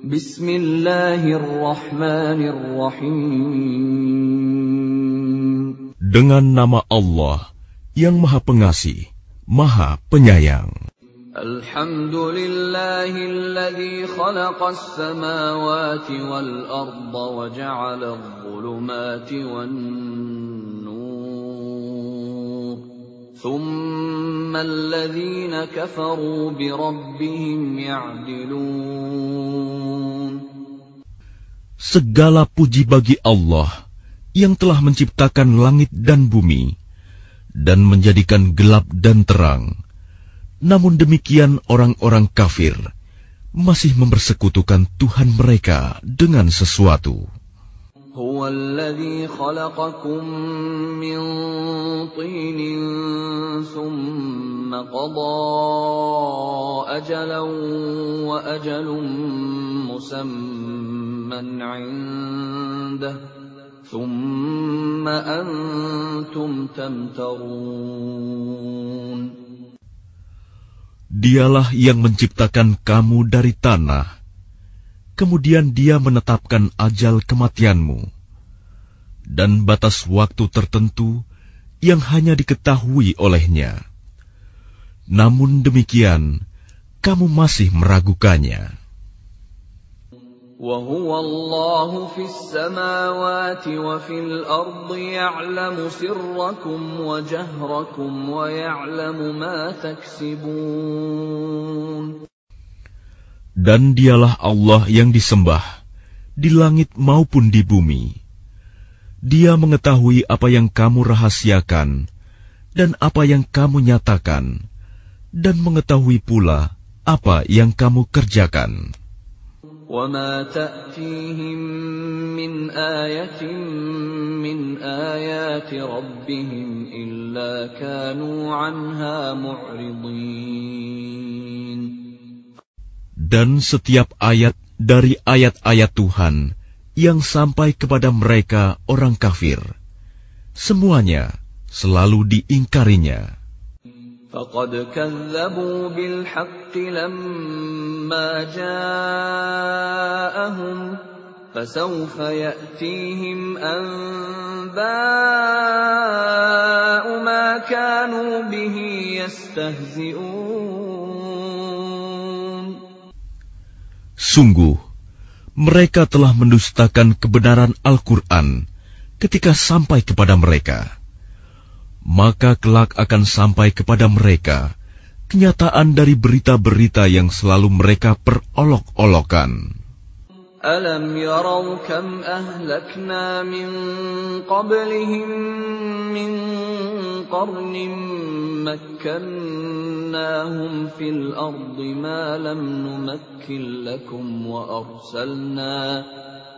Bismillahirrahmanirrahim. Dengan nama Allah yang Maha Pengasih, Maha Penyayang. Alhamdulillahilladzi khalaqas samawati wal arda wa ja'ala adh-dhulumati wan nur. Thumma alladhina kafaru bi rabbihim ya'dilun. Segala puji bagi Allah yang telah menciptakan langit dan bumi dan menjadikan gelap dan terang namun demikian orang-orang kafir masih mempersekutukan Tuhan mereka dengan sesuatu. هو الذي خلقكم من طين ثم قضى أجلا وأجل مسمى عنده ثم أنتم تمترون Dialah yang menciptakan kamu dari tanah, kemudian Dia menetapkan ajal kematianmu dan batas waktu tertentu yang hanya diketahui olehnya. Namun demikian, kamu masih meragukannya. وهو الله في السماوات وفي الأرض يعلم سركم وجهركم ويعلم ما تكسبون Dan dialah Allah yang disembah di langit maupun di bumi. Dia mengetahui apa yang kamu rahasiakan dan apa yang kamu nyatakan, dan mengetahui pula apa yang kamu kerjakan. وما تأتيهم من آية من آيات ربهم إلا كانوا عنها معرضين Dan setiap ayat dari ayat-ayat Tuhan yang sampai kepada mereka orang kafir, semuanya selalu diingkarinya. فقد كذبوا بالحق لما جاءهم فسوف يأتيهم أنباء ما كانوا به يستهزئون Sungguh, mereka telah mendustakan kebenaran Al-Quran ketika sampai kepada mereka maka kelak akan sampai kepada mereka kenyataan dari berita-berita yang selalu mereka perolok-olokan. ألم يروا كم أهلكنا من قبلهم من قرن مكناهم في الأرض ما لم نمكن لكم وأرسلنا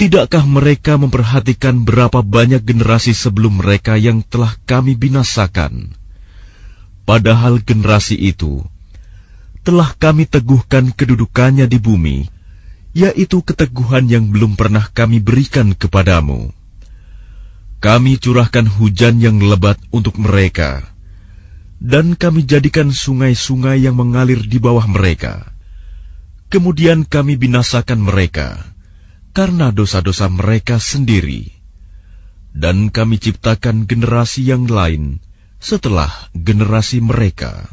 Tidakkah mereka memperhatikan berapa banyak generasi sebelum mereka yang telah kami binasakan? Padahal generasi itu telah kami teguhkan kedudukannya di bumi, yaitu keteguhan yang belum pernah kami berikan kepadamu. Kami curahkan hujan yang lebat untuk mereka, dan kami jadikan sungai-sungai yang mengalir di bawah mereka. Kemudian kami binasakan mereka karena dosa-dosa mereka sendiri, dan kami ciptakan generasi yang lain setelah generasi mereka.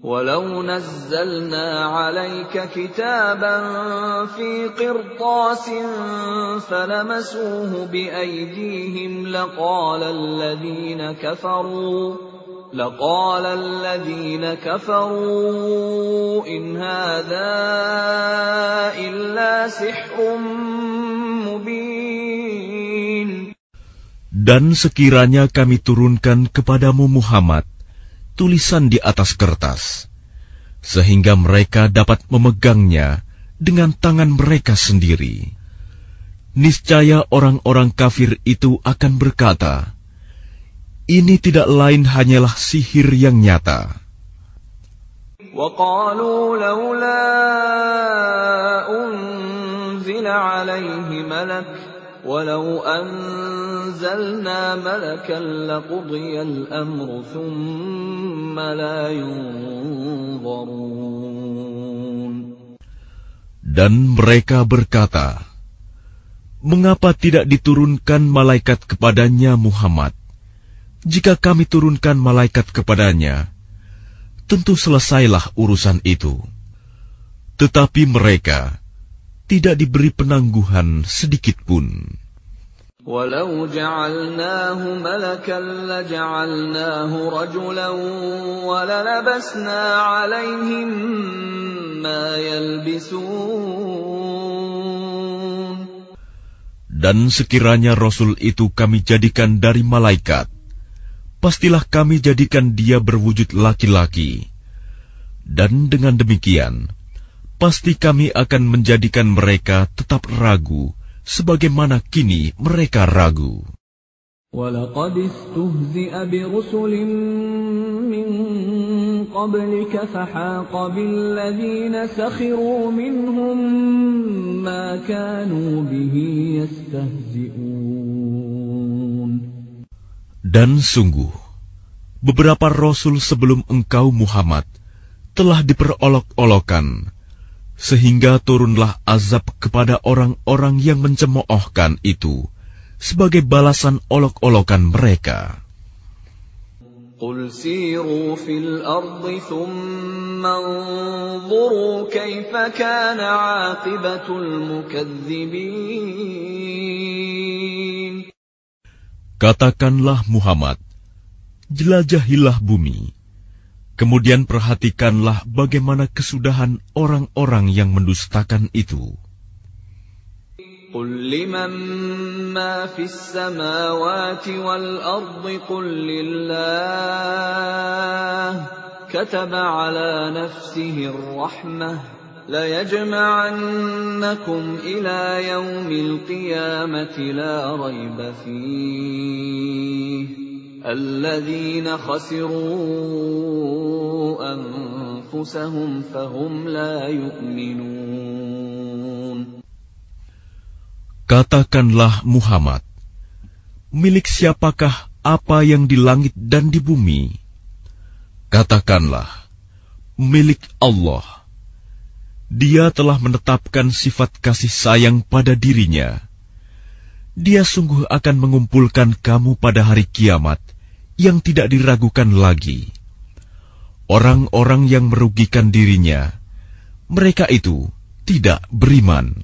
ولو نزلنا عليك كتابا في قرطاس فلمسوه بأيديهم لقال الذين كفروا لقال الذين كفروا إن هذا إلا سحر مبين Dan sekiranya kami turunkan kepadamu Muhammad tulisan di atas kertas, sehingga mereka dapat memegangnya dengan tangan mereka sendiri. niscaya orang-orang kafir itu akan berkata, "Ini tidak lain hanyalah sihir yang nyata." وقالوا لولا أنزل عليه ملك ولو أنزلنا ملكا لقضي الأمر ثم لا ينظرون Dan mereka berkata, Mengapa tidak diturunkan malaikat kepadanya Muhammad? Jika kami turunkan malaikat kepadanya, tentu selesailah urusan itu. Tetapi mereka tidak diberi penangguhan sedikit pun. ولو جعلناه ملكا لجعلناه رجلا وللبسنا عليهم ما يلبسون Dan sekiranya Rasul itu kami jadikan dari malaikat, pastilah kami jadikan dia berwujud laki-laki. Dan dengan demikian, pasti kami akan menjadikan mereka tetap ragu, sebagaimana kini mereka ragu. ولقد استهزئ برسل من قبلك فحاق بالذين سخروا منهم ما كانوا به يستهزئون Dan sungguh, beberapa rasul sebelum engkau Muhammad telah diperolok-olokan, sehingga turunlah azab kepada orang-orang yang mencemoohkan itu sebagai balasan olok-olokan mereka. قل سيروا في الأرض ثم انظروا كيف كان عاقبة المكذبين Katakanlah Muhammad, jelajahilah bumi, kemudian perhatikanlah bagaimana kesudahan orang-orang yang mendustakan itu. قل لمن ما في السماوات والأرض قل لله كتب على نفسه الرحمة ليجمعنكم إلى يوم القيامة لا ريب فيه الذين خسروا أنفسهم فهم لا يؤمنون Katakanlah Muhammad, milik siapakah apa yang di langit dan di bumi? Katakanlah, milik Allah. dia telah menetapkan sifat kasih sayang pada dirinya. Dia sungguh akan mengumpulkan kamu pada hari kiamat yang tidak diragukan lagi. Orang-orang yang merugikan dirinya, mereka itu tidak beriman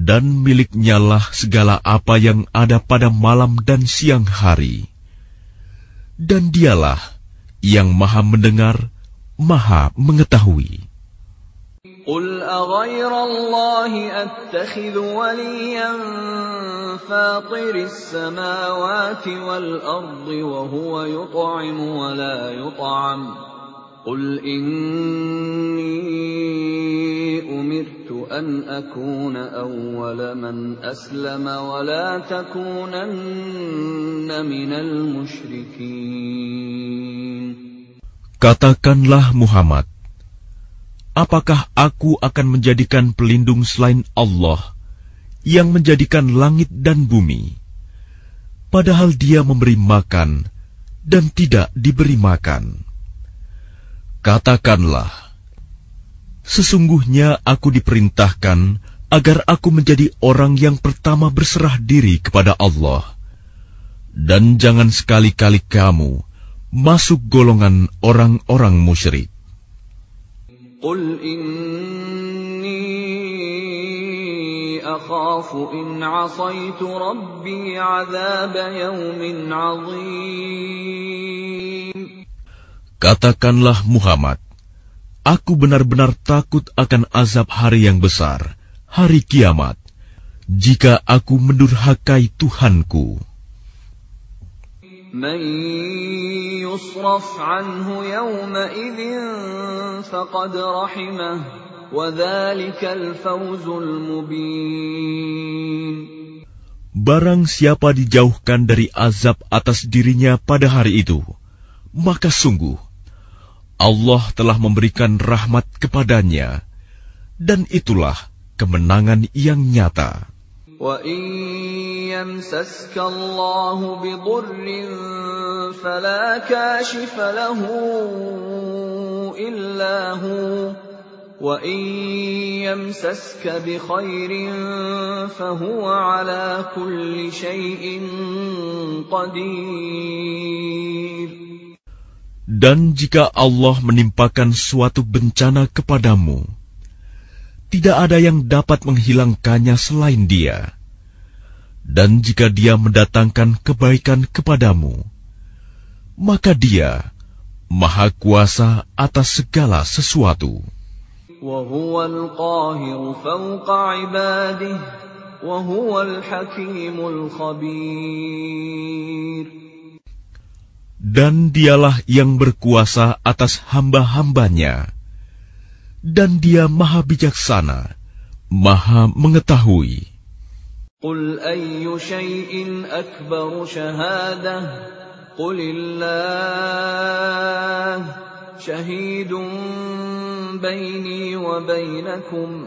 Dan miliknya lah segala apa yang ada pada malam dan siang hari. Dan dialah yang maha mendengar, maha mengetahui. قل أغير الله أتخذ وليا فاطر السماوات والأرض وهو يطعم ولا يطعم قل إني أمرت أن أكون أول من أسلم ولا تكونن من المشركين Katakanlah Muhammad, apakah aku akan menjadikan pelindung selain Allah yang menjadikan langit dan bumi, padahal Dia memberi makan dan tidak diberi makan? Katakanlah, sesungguhnya aku diperintahkan agar aku menjadi orang yang pertama berserah diri kepada Allah, dan jangan sekali-kali kamu masuk golongan orang-orang musyrik. Qul inni akhafu in asaitu rabbi azab yawmin azim. Katakanlah Muhammad, aku benar-benar takut akan azab hari yang besar, hari kiamat, jika aku mendurhakai Tuhanku. من يصرف عنه يومئذ فقد رحمه وذلك الفوز المبين Barang siapa dijauhkan dari azab atas dirinya pada hari itu, maka sungguh Allah telah memberikan rahmat kepadanya, dan itulah kemenangan yang nyata. Dan jika Allah menimpakan suatu bencana kepadamu, tidak ada yang dapat menghilangkannya selain Dia. Dan jika Dia mendatangkan kebaikan kepadamu, maka Dia Maha Kuasa atas segala sesuatu Dan dialah yang berkuasa atas hamba-hambanya dan dia maha bijaksana, maha mengetahui. قل أي شيء أكبر شهادة قل الله شهيد بيني وبينكم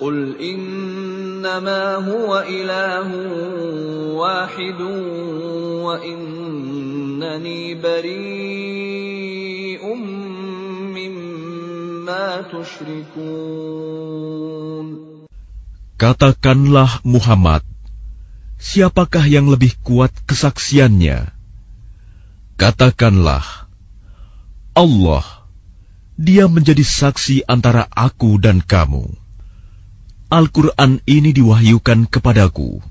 قل إنما هو إله واحد وإنني بريء مما تشركون Katakanlah Muhammad, siapakah yang lebih kuat kesaksiannya? Katakanlah, Allah, dia menjadi saksi antara aku dan kamu. Al-Quran ini diwahyukan kepadaku,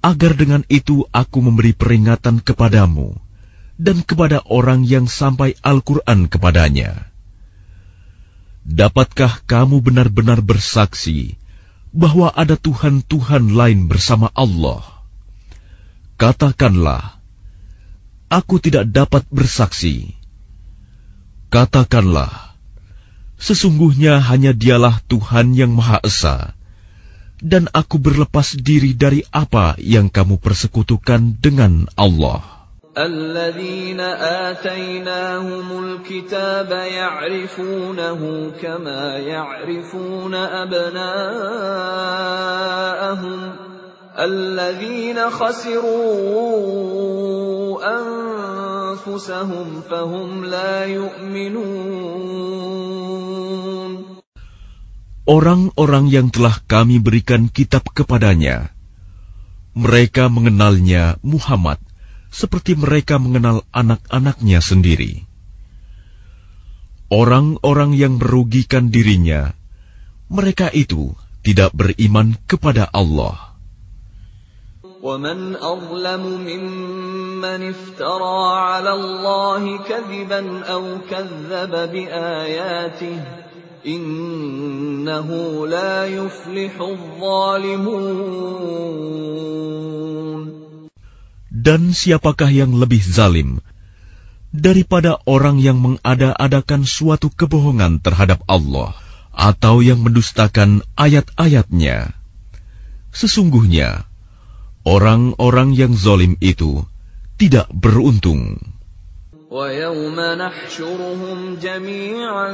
agar dengan itu aku memberi peringatan kepadamu dan kepada orang yang sampai Al-Quran kepadanya. Dapatkah kamu benar-benar bersaksi bahwa ada Tuhan-Tuhan lain bersama Allah. Katakanlah, aku tidak dapat bersaksi. Katakanlah, sesungguhnya hanya dialah Tuhan yang Maha Esa, dan aku berlepas diri dari apa yang kamu persekutukan dengan Allah. الذين آتيناهم الكتاب يعرفونه كما يعرفون أبناءهم الذين خسروا أنفسهم فهم لا يؤمنون Orang-orang yang telah kami berikan kitab kepadanya, mereka mengenalnya Muhammad seperti mereka mengenal anak-anaknya sendiri. Orang-orang yang merugikan dirinya, mereka itu tidak beriman kepada Allah. ومن أظلم ممن افترى على الله كذبا أو كذب بآياته innahu la zalimun. Dan siapakah yang lebih zalim daripada orang yang mengada-adakan suatu kebohongan terhadap Allah atau yang mendustakan ayat-ayatnya? Sesungguhnya, orang-orang yang zalim itu tidak beruntung. وَيَوْمَ نَحْشُرُهُمْ جَمِيعًا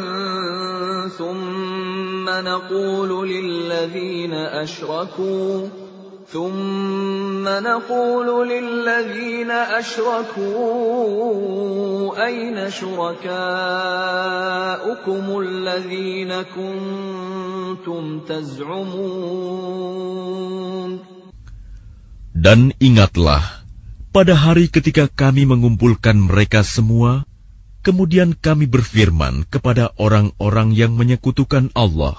ثُمَّ نَقُولُ لِلَّذِينَ أَشْرَكُوا ثم نقول للذين أشركوا أين شركاؤكم الذين كنتم تزعمون؟ Dan ingatlah, pada hari ketika kami mengumpulkan mereka semua, kemudian kami berfirman kepada orang-orang yang menyekutukan Allah,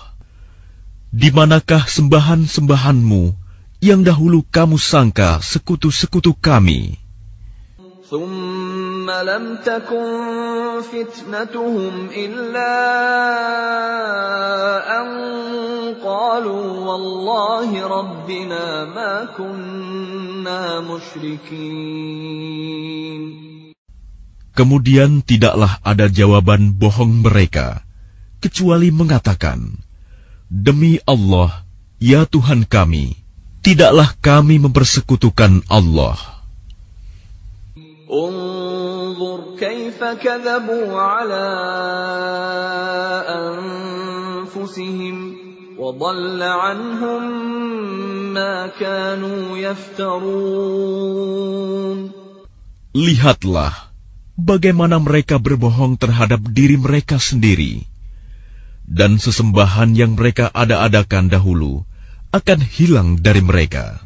Di manakah sembahan-sembahanmu yang dahulu kamu sangka sekutu-sekutu kami? ثم لم تكن فتنتهم إلا أن قالوا والله ربنا ما كنا مشركين Kemudian tidaklah ada jawaban bohong mereka, kecuali mengatakan, Demi Allah, ya Tuhan kami, tidaklah kami mempersekutukan Allah. انظر كيف كذبوا على أنفسهم وضل عنهم ما كانوا يفترون Lihatlah bagaimana mereka berbohong terhadap diri mereka sendiri, dan sesembahan yang mereka ada-adakan dahulu akan hilang dari mereka.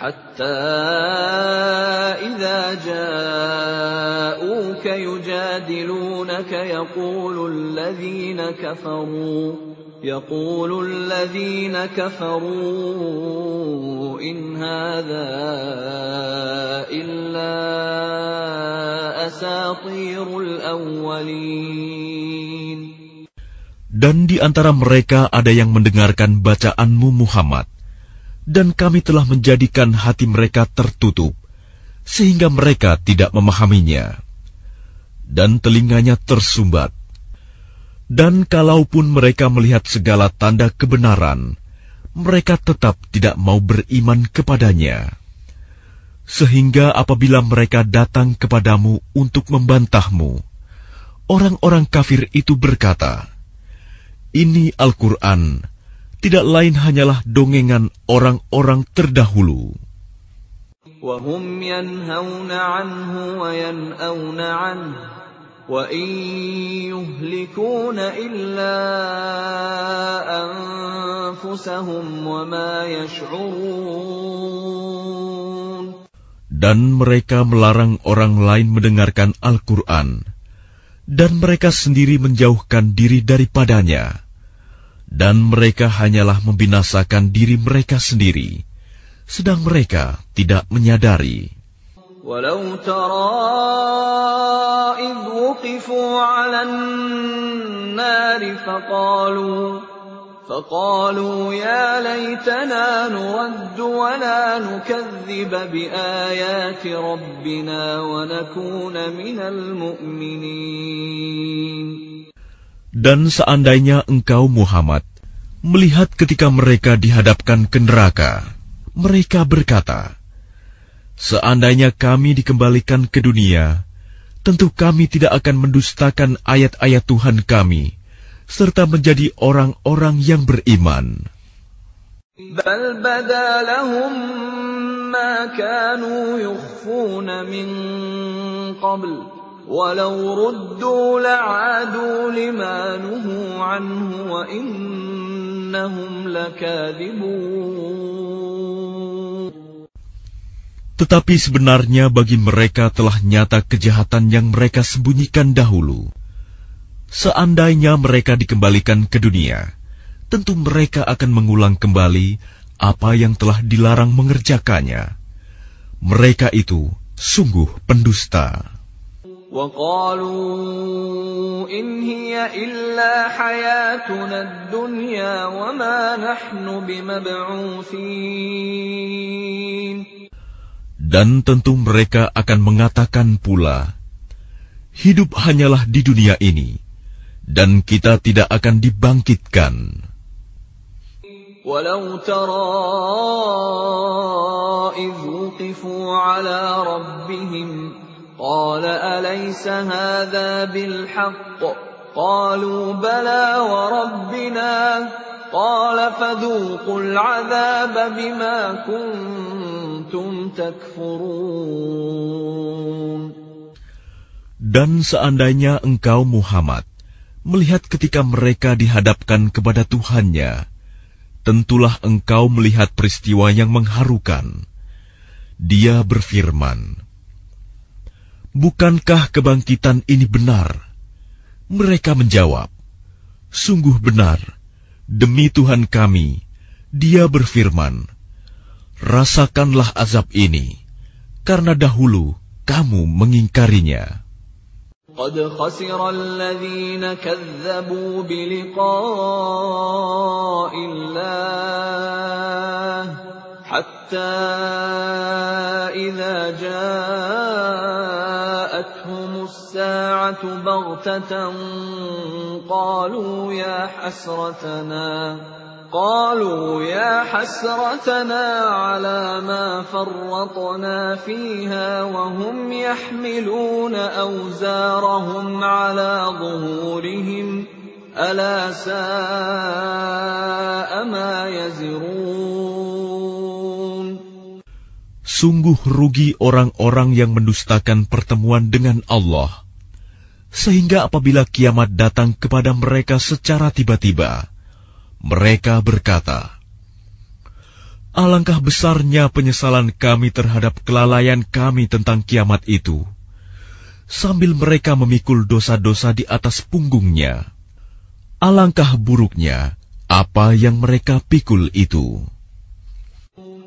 حتى إذا جاءوك يجادلونك يقول الذين كفروا يقول الذين كفروا إن هذا إلا أساطير الأولين Dan di antara mereka ada yang mendengarkan bacaanmu Muhammad, dan kami telah menjadikan hati mereka tertutup, sehingga mereka tidak memahaminya, dan telinganya tersumbat. Dan kalaupun mereka melihat segala tanda kebenaran, mereka tetap tidak mau beriman kepadanya. Sehingga apabila mereka datang kepadamu untuk membantahmu, orang-orang kafir itu berkata, "Ini Al-Quran." tidak lain hanyalah dongengan orang-orang terdahulu. وهم ينهون عنه وينأون عنه وإن يهلكون إلا أنفسهم وما يشعرون Dan mereka melarang orang lain mendengarkan Al-Quran, dan mereka sendiri menjauhkan diri daripadanya dan mereka hanyalah membinasakan diri mereka sendiri, sedang mereka tidak menyadari. ولو ترى إذ وقفوا على النار فقالوا فقالوا يا ليتنا نرد ولا نكذب بآيات ربنا ونكون من المؤمنين Dan seandainya engkau Muhammad melihat ketika mereka dihadapkan ke neraka, mereka berkata, Seandainya kami dikembalikan ke dunia, tentu kami tidak akan mendustakan ayat-ayat Tuhan kami, serta menjadi orang-orang yang beriman. بل بدا لهم ما كانوا يخفون من قبل walau ruddu la'adu lima nuhu anhu wa. Tetapi sebenarnya bagi mereka telah nyata kejahatan yang mereka sembunyikan dahulu. Seandainya mereka dikembalikan ke dunia, tentu mereka akan mengulang kembali apa yang telah dilarang mengerjakannya. Mereka itu sungguh pendusta. وقالوا إن هي إلا حياتنا الدنيا وما نحن بمبعوثين Dan tentu mereka akan mengatakan pula, Hidup hanyalah di dunia ini, dan kita tidak akan dibangkitkan. ولو ترى إذ وقفوا على ربهم قال أليس هذا بالحق قالوا بلى وربنا قال فذوقوا العذاب بما كنتم كنتم تكفرون Dan seandainya engkau Muhammad melihat ketika mereka dihadapkan kepada Tuhannya, tentulah engkau melihat peristiwa yang mengharukan. Dia berfirman, Bukankah kebangkitan ini benar? Mereka menjawab, Sungguh benar, demi Tuhan kami, dia berfirman, Rasakanlah azab ini, karena dahulu kamu mengingkarinya. قد خسر الذين كذبوا بلقاء الله حتى إذا جاءتهم الساعة بغتة قالوا يا حسرتنا قالوا يا حسرتنا على ما فرطنا فيها وهم يحملون أوزارهم على ظهورهم ألا ساء ما يزرون. Sungguh rugi orang-orang yang mendustakan pertemuan dengan Allah, sehingga apabila kiamat datang kepada mereka secara tiba-tiba, mereka berkata, Alangkah besarnya penyesalan kami terhadap kelalaian kami tentang kiamat itu, sambil mereka memikul dosa-dosa di atas punggungnya. Alangkah buruknya apa yang mereka pikul itu.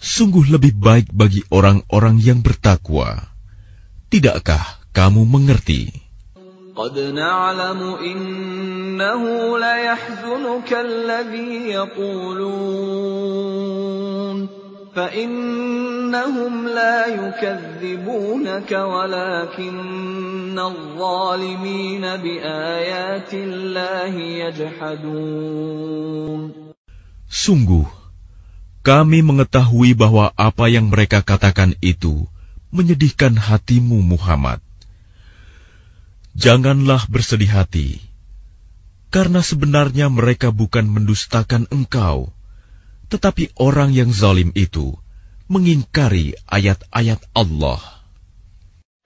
sungguh lebih baik bagi orang-orang yang bertakwa. Tidakkah kamu mengerti? قد نعلم إنه ليحزنك الذي يقولون فإنهم لا يكذبونك ولكن الظالمين بآيات الله يجحدون Sungguh, kami mengetahui bahwa apa yang mereka katakan itu menyedihkan hatimu Muhammad. Janganlah bersedih hati, karena sebenarnya mereka bukan mendustakan engkau, tetapi orang yang zalim itu mengingkari ayat-ayat Allah.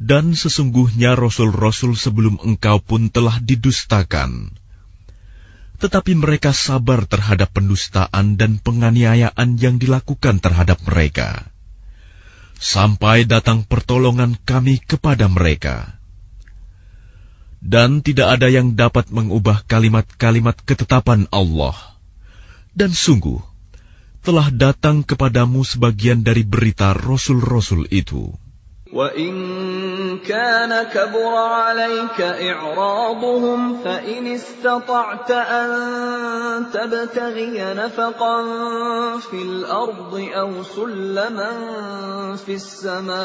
Dan sesungguhnya rasul-rasul sebelum engkau pun telah didustakan. Tetapi mereka sabar terhadap pendustaan dan penganiayaan yang dilakukan terhadap mereka. Sampai datang pertolongan kami kepada mereka. Dan tidak ada yang dapat mengubah kalimat-kalimat ketetapan Allah. Dan sungguh, telah datang kepadamu sebagian dari berita rasul-rasul itu. وإن كان كبر عليك إعراضهم فإن استطعت أن تبتغي نفقا في الأرض أو سلما في السماء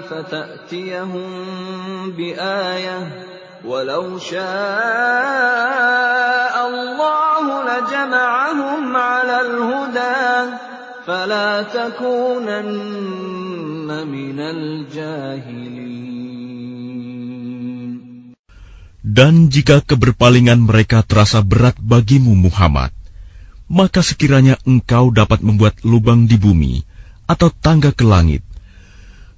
فتأتيهم بآية ولو شاء الله لجمعهم على الهدى فلا تكونن من الجاهلين Dan jika keberpalingan mereka terasa berat bagimu Muhammad, maka sekiranya engkau dapat membuat lubang di bumi atau tangga ke langit,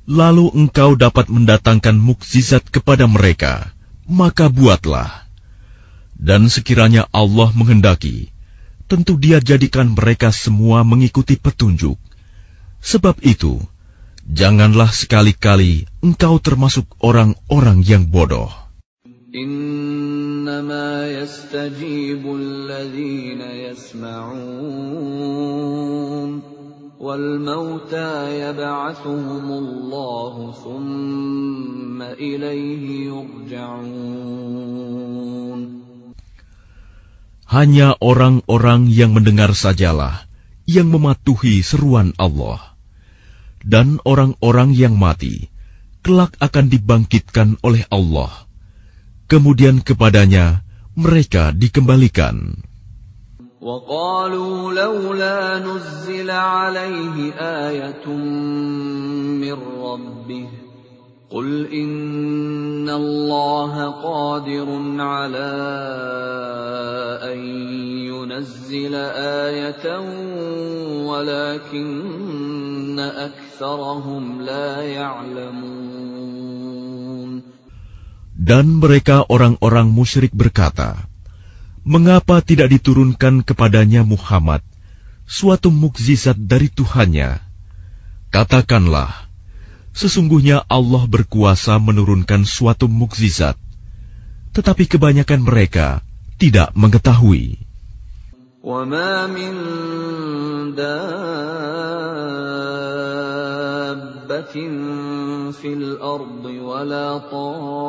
lalu engkau dapat mendatangkan mukjizat kepada mereka, maka buatlah. Dan sekiranya Allah menghendaki, tentu dia jadikan mereka semua mengikuti petunjuk, Sebab itu, janganlah sekali-kali engkau termasuk orang-orang yang bodoh. إنما يستجيب الذين يسمعون والموتى يبعثهم الله ثم إليه يرجعون Hanya orang-orang yang mendengar sajalah yang mematuhi seruan Allah. Dan orang-orang yang mati, kelak akan dibangkitkan oleh Allah. Kemudian kepadanya mereka dikembalikan. وقالوا لولا نزل عليه آية من ربه قل إن الله قادر على أن ينزل آية ولكن أكثرهم لا يعلمون Dan mereka orang-orang musyrik berkata, Mengapa tidak diturunkan kepadanya Muhammad suatu mukjizat dari Tuhannya? Katakanlah, sesungguhnya Allah berkuasa menurunkan suatu mukjizat, tetapi kebanyakan mereka tidak mengetahui. وما من دابة في الأرض ولا طائر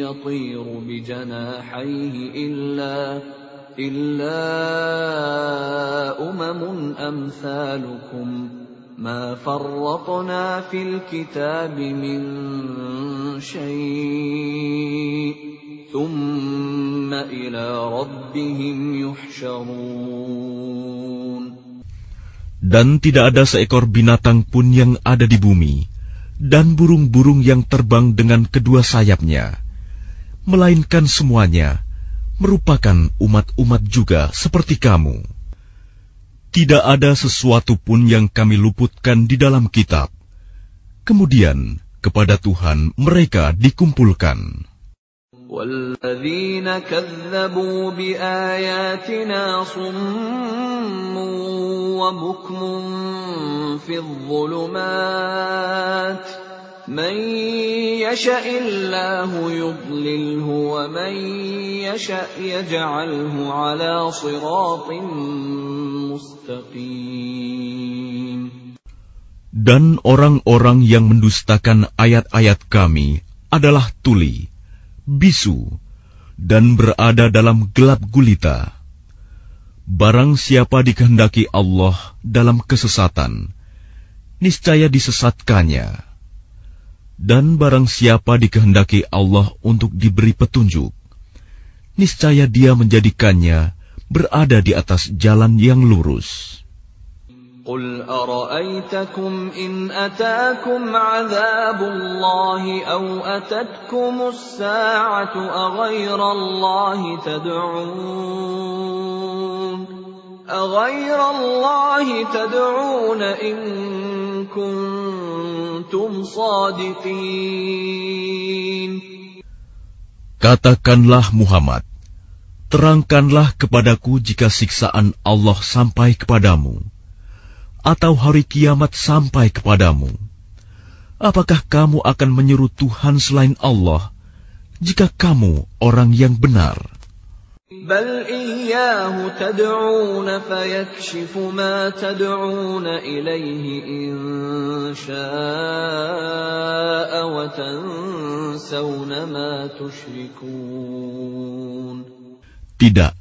يطير بجناحيه إلا إلا أمم أمثالكم ما فرطنا في الكتاب من شيء ثم إلى ربهم يحشرون Dan tidak ada seekor binatang pun yang ada di bumi, dan burung-burung yang terbang dengan kedua sayapnya, melainkan semuanya merupakan umat-umat juga seperti kamu. Tidak ada sesuatu pun yang kami luputkan di dalam kitab. Kemudian kepada Tuhan mereka dikumpulkan. والذين كذبوا بآياتنا صم وبكم في الظلمات من يشاء الله يضلله ومن يشاء يجعله على صراط مستقيم Dan orang-orang yang mendustakan ayat-ayat kami adalah tuli, bisu, dan berada dalam gelap gulita. Barang siapa dikehendaki Allah dalam kesesatan, niscaya disesatkannya. Dan barang siapa dikehendaki Allah untuk diberi petunjuk, niscaya dia menjadikannya berada di atas jalan yang lurus. قل أرأيتكم إن أتاكم عذاب الله أو أتتكم الساعة أغير الله تدعون أغير الله تدعون إن كنتم صادقين Katakanlah Muhammad, terangkanlah kepadaku jika siksaan Allah sampai kepadamu, atau hari kiamat sampai kepadamu. Apakah kamu akan menyeru Tuhan selain Allah, jika kamu orang yang benar? بل إياه تدعون فيكشف ما تدعون إليه إن شاء وتنسون ما تشركون Tidak,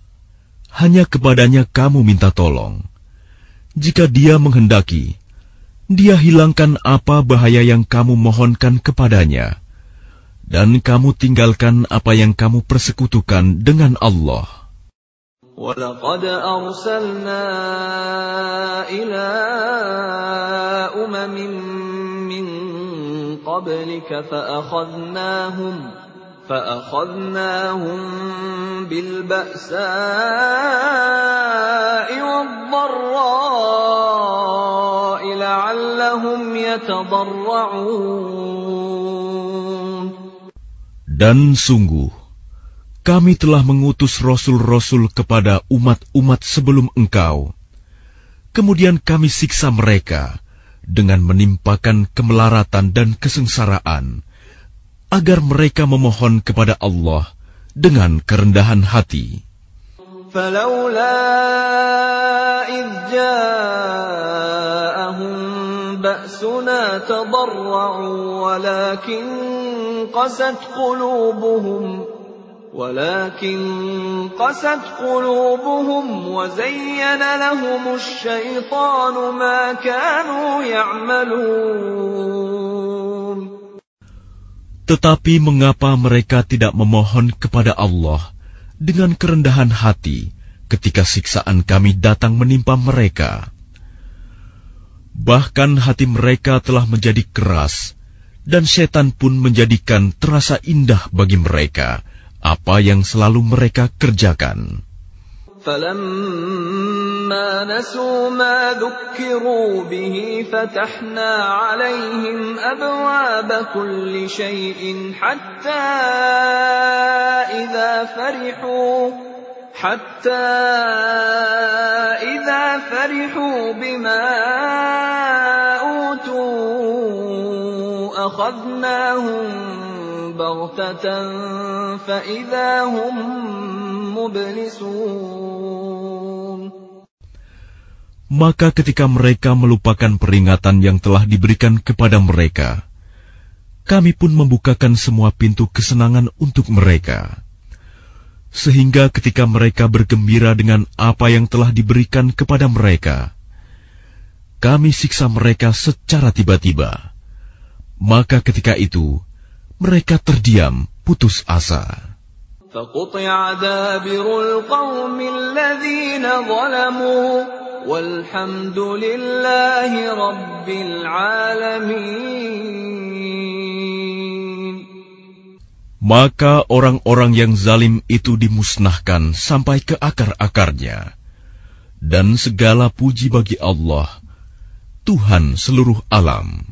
hanya kepadanya kamu minta tolong. Jika dia menghendaki, dia hilangkan apa bahaya yang kamu mohonkan kepadanya, dan kamu tinggalkan apa yang kamu persekutukan dengan Allah. ولقد أرسلنا إلى أمم من قبلك فأخذناهم فأخذناهم بالبأساء والضراء لعلهم يتضرعون dan sungguh, kami telah mengutus rasul-rasul kepada umat-umat sebelum engkau. Kemudian kami siksa mereka dengan menimpakan kemelaratan dan kesengsaraan, agar mereka memohon kepada Allah dengan kerendahan hati. قست قلوبهم ولكن قست قلوبهم وزين لهم الشيطان ما كانوا يعملون Tetapi mengapa mereka tidak memohon kepada Allah dengan kerendahan hati ketika siksaan kami datang menimpa mereka? Bahkan hati mereka telah menjadi keras, dan setan pun menjadikan terasa indah bagi mereka apa yang selalu mereka kerjakan. فلما نسوا ما ذكروا به فتحنا عليهم أبواب كل شيء حتى إذا فرحوا حتى إذا فرحوا بما أوتوا أخذناهم بغتة فإذا هم مبلسون Maka ketika mereka melupakan peringatan yang telah diberikan kepada mereka, kami pun membukakan semua pintu kesenangan untuk mereka. Sehingga ketika mereka bergembira dengan apa yang telah diberikan kepada mereka, kami siksa mereka secara tiba-tiba. Maka ketika itu, mereka terdiam putus asa. Maka orang-orang yang zalim itu dimusnahkan sampai ke akar-akarnya. Dan segala puji bagi Allah, Tuhan seluruh alam.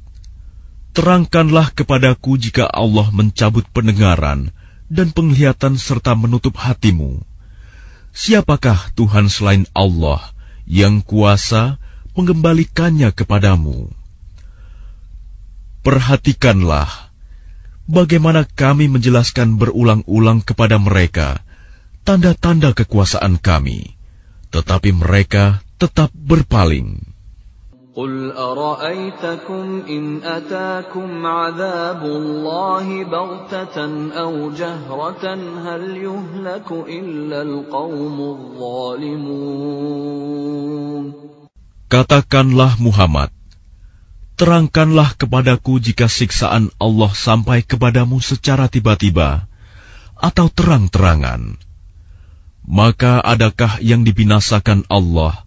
terangkanlah kepadaku jika Allah mencabut pendengaran dan penglihatan serta menutup hatimu. Siapakah Tuhan selain Allah yang kuasa mengembalikannya kepadamu? Perhatikanlah bagaimana kami menjelaskan berulang-ulang kepada mereka tanda-tanda kekuasaan kami, tetapi mereka tetap berpaling. قل أرأيتكم إن أتاكم عذاب الله بغتة أو جهرة هل يهلك إلا القوم الظالمون Katakanlah Muhammad, terangkanlah kepadaku jika siksaan Allah sampai kepadamu secara tiba-tiba atau terang-terangan. Maka adakah yang dibinasakan Allah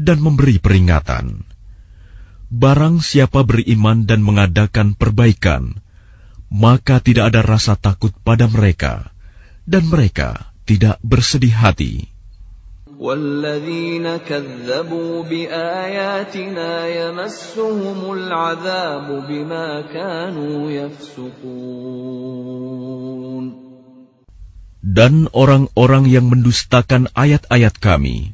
dan memberi peringatan. Barang siapa beriman dan mengadakan perbaikan, maka tidak ada rasa takut pada mereka, dan mereka tidak bersedih hati. والذين كذبوا بآياتنا يمسهم العذاب بما كانوا يفسقون Dan orang-orang yang mendustakan ayat-ayat kami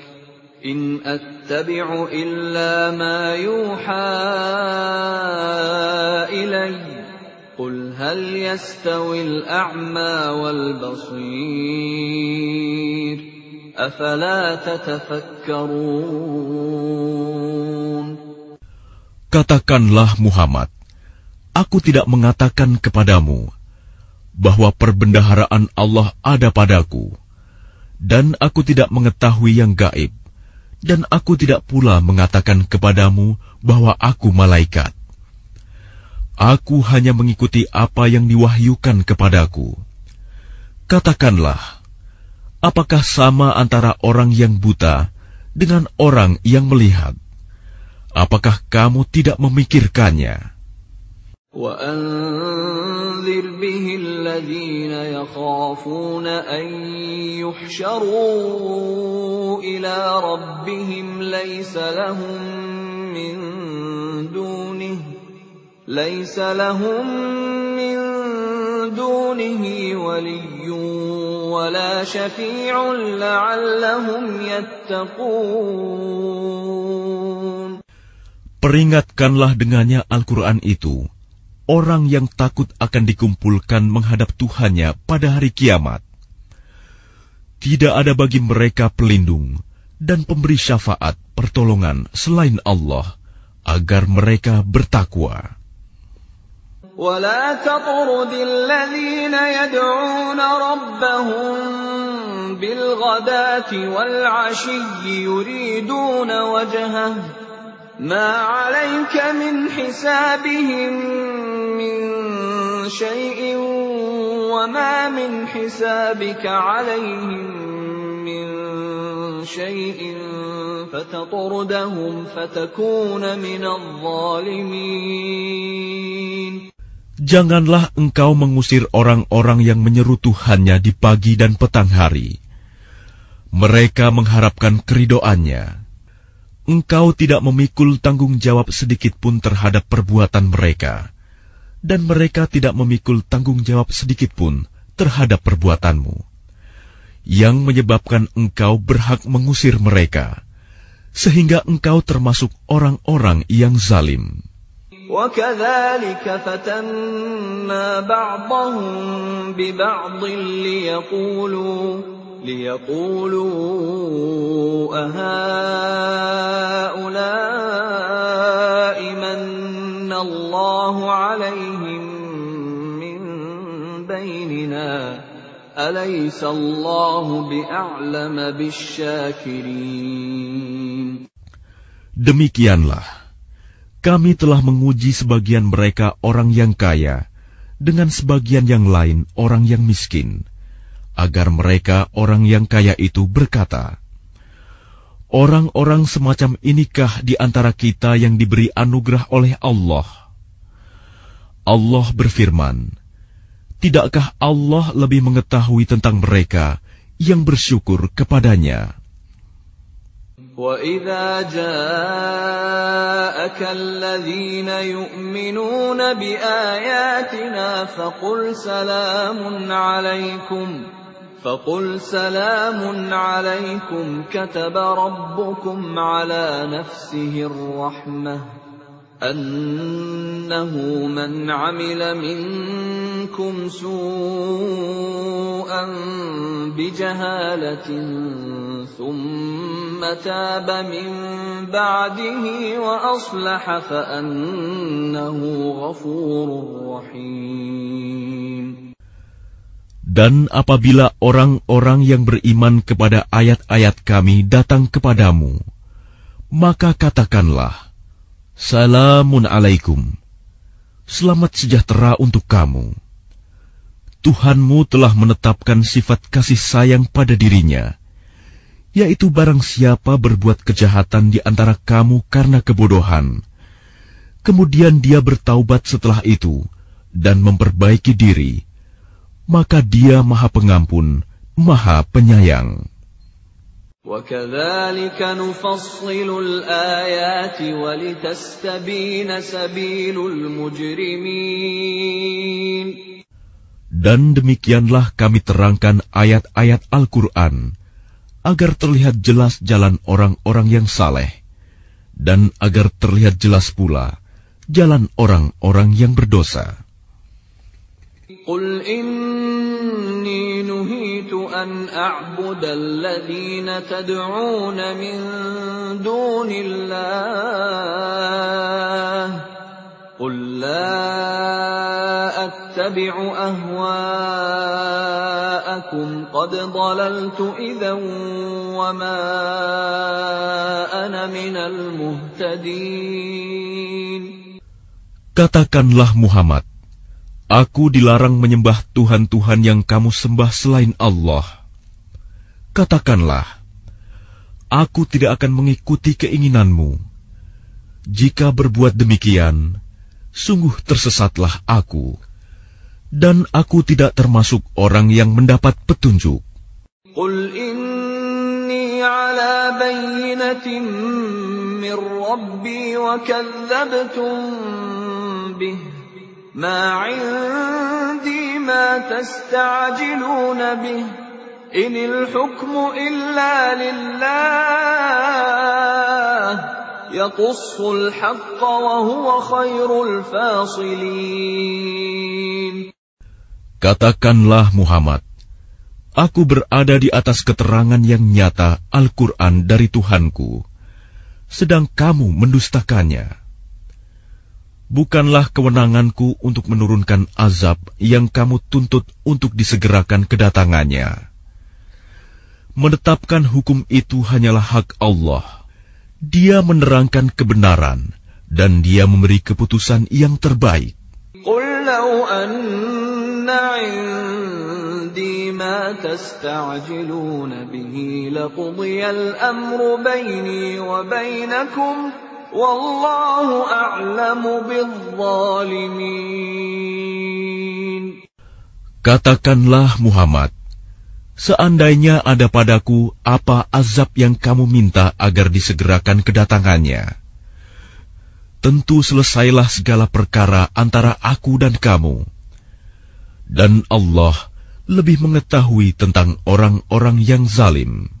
إن أتبع إلا ما يوحى إلي قل هل يستوي الأعمى والبصير أفلا تتفكرون Katakanlah Muhammad Aku tidak mengatakan kepadamu bahwa perbendaharaan Allah ada padaku dan aku tidak mengetahui yang gaib dan aku tidak pula mengatakan kepadamu bahwa aku malaikat. Aku hanya mengikuti apa yang diwahyukan kepadaku. Katakanlah, apakah sama antara orang yang buta dengan orang yang melihat? Apakah kamu tidak memikirkannya? وأنذر به الذين يخافون أن يحشروا إلى ربهم ليس لهم من دونه ليس لهم من دونه ولي ولا شفيع لعلهم يتقون. Peringatkanlah dengannya Al-Quran itu, orang yang takut akan dikumpulkan menghadap Tuhannya pada hari kiamat. Tidak ada bagi mereka pelindung dan pemberi syafaat pertolongan selain Allah, agar mereka bertakwa. ولا تطرد الذين يدعون ربهم بالغداة والعشي يريدون وجهه ما عليك من حسابهم من شيء وما من حسابك عليهم من شيء فتطردهم فتكون من الظالمين Janganlah engkau mengusir orang-orang yang menyeru Tuhannya di pagi dan petang hari. Mereka mengharapkan keridoannya. Engkau tidak memikul tanggung jawab sedikit pun terhadap perbuatan mereka, dan mereka tidak memikul tanggung jawab sedikit pun terhadap perbuatanmu, yang menyebabkan engkau berhak mengusir mereka, sehingga engkau termasuk orang-orang yang zalim. وكذلك فتنا بعضهم ببعض ليقولوا ليقولوا أهؤلاء من الله عليهم من بيننا؟ أليس الله بأعلم بالشاكرين؟ Demikianlah kami telah menguji sebagian mereka orang yang kaya dengan sebagian yang lain orang yang miskin, agar mereka orang yang kaya itu berkata, Orang-orang semacam inikah di antara kita yang diberi anugerah oleh Allah? Allah berfirman, Tidakkah Allah lebih mengetahui tentang mereka yang bersyukur kepadanya? وَإِذَا جَاءَكَ الَّذِينَ يُؤْمِنُونَ بِآيَاتِنَا فَقُلْ سَلَامٌ عَلَيْكُمْ فَقُلْ سَلَامٌ عَلَيْكُمْ كَتَبَ رَبُّكُمْ عَلَى نَفْسِهِ الرَّحْمَةَ أنه من عمل منكم سوءا بجهالة ثم تاب من بعده وأصلح فأنه غفور رحيم Dan apabila orang-orang yang beriman kepada ayat-ayat kami datang kepadamu, maka katakanlah, Salamun alaikum. Selamat sejahtera untuk kamu. Tuhanmu telah menetapkan sifat kasih sayang pada dirinya, yaitu barang siapa berbuat kejahatan di antara kamu karena kebodohan, kemudian dia bertaubat setelah itu dan memperbaiki diri, maka dia maha pengampun, Maha Penyayang. وكذلك نفصل الآيات ولتستبين سبيل المجرمين Dan demikianlah kami terangkan ayat-ayat Al-Quran, agar terlihat jelas jalan orang-orang yang saleh, dan agar terlihat jelas pula jalan orang-orang yang berdosa. قل إني أن أعبد الذين تدعون من دون الله. قل لا أتبع أهواءكم. قد ضللت إذا وما أنا من المهتدين. Katakanlah Muhammad, Aku dilarang menyembah Tuhan-Tuhan yang kamu sembah selain Allah. Katakanlah, aku tidak akan mengikuti keinginanmu. Jika berbuat demikian, sungguh tersesatlah aku. Dan aku tidak termasuk orang yang mendapat petunjuk. Qul inni ala bayinatin min Rabbi wa kazzabtum bih. ما عندي ما تستعجلون به إن الحكم إلا لله يقص الحق وهو خير الفاصلين Katakanlah Muhammad, Aku berada di atas keterangan yang nyata Al-Quran dari Tuhanku, sedang kamu mendustakannya bukanlah kewenanganku untuk menurunkan azab yang kamu tuntut untuk disegerakan kedatangannya. Menetapkan hukum itu hanyalah hak Allah. Dia menerangkan kebenaran dan dia memberi keputusan yang terbaik. قل لو أن عندي ما تستعجلون به لقضي الأمر بيني وبينكم Wallahu a'lamu bizzalimin. Katakanlah Muhammad, seandainya ada padaku apa azab yang kamu minta agar disegerakan kedatangannya, tentu selesailah segala perkara antara aku dan kamu. Dan Allah lebih mengetahui tentang orang-orang yang zalim.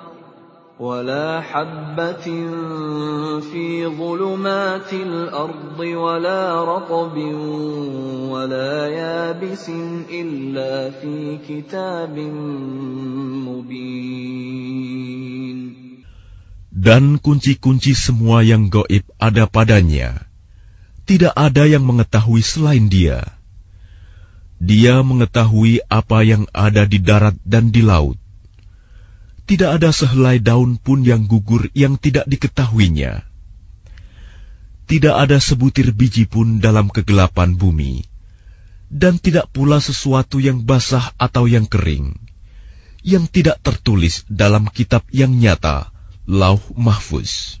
ولا حبة في ظلمات الأرض ولا رطب ولا يابس إلا في كتاب مبين Dan kunci-kunci semua yang goib ada padanya. Tidak ada yang mengetahui selain dia. Dia mengetahui apa yang ada di darat dan di laut tidak ada sehelai daun pun yang gugur yang tidak diketahuinya. Tidak ada sebutir biji pun dalam kegelapan bumi, dan tidak pula sesuatu yang basah atau yang kering, yang tidak tertulis dalam kitab yang nyata, Lauh Mahfuz.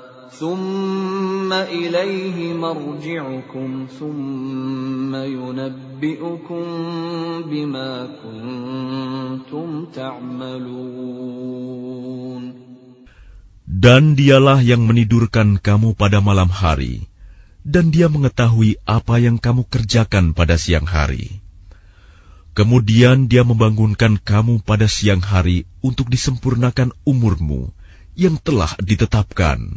ثم إليه مرجعكم ثم ينبئكم بما كنتم تعملون Dan dialah yang menidurkan kamu pada malam hari, dan dia mengetahui apa yang kamu kerjakan pada siang hari. Kemudian dia membangunkan kamu pada siang hari untuk disempurnakan umurmu yang telah ditetapkan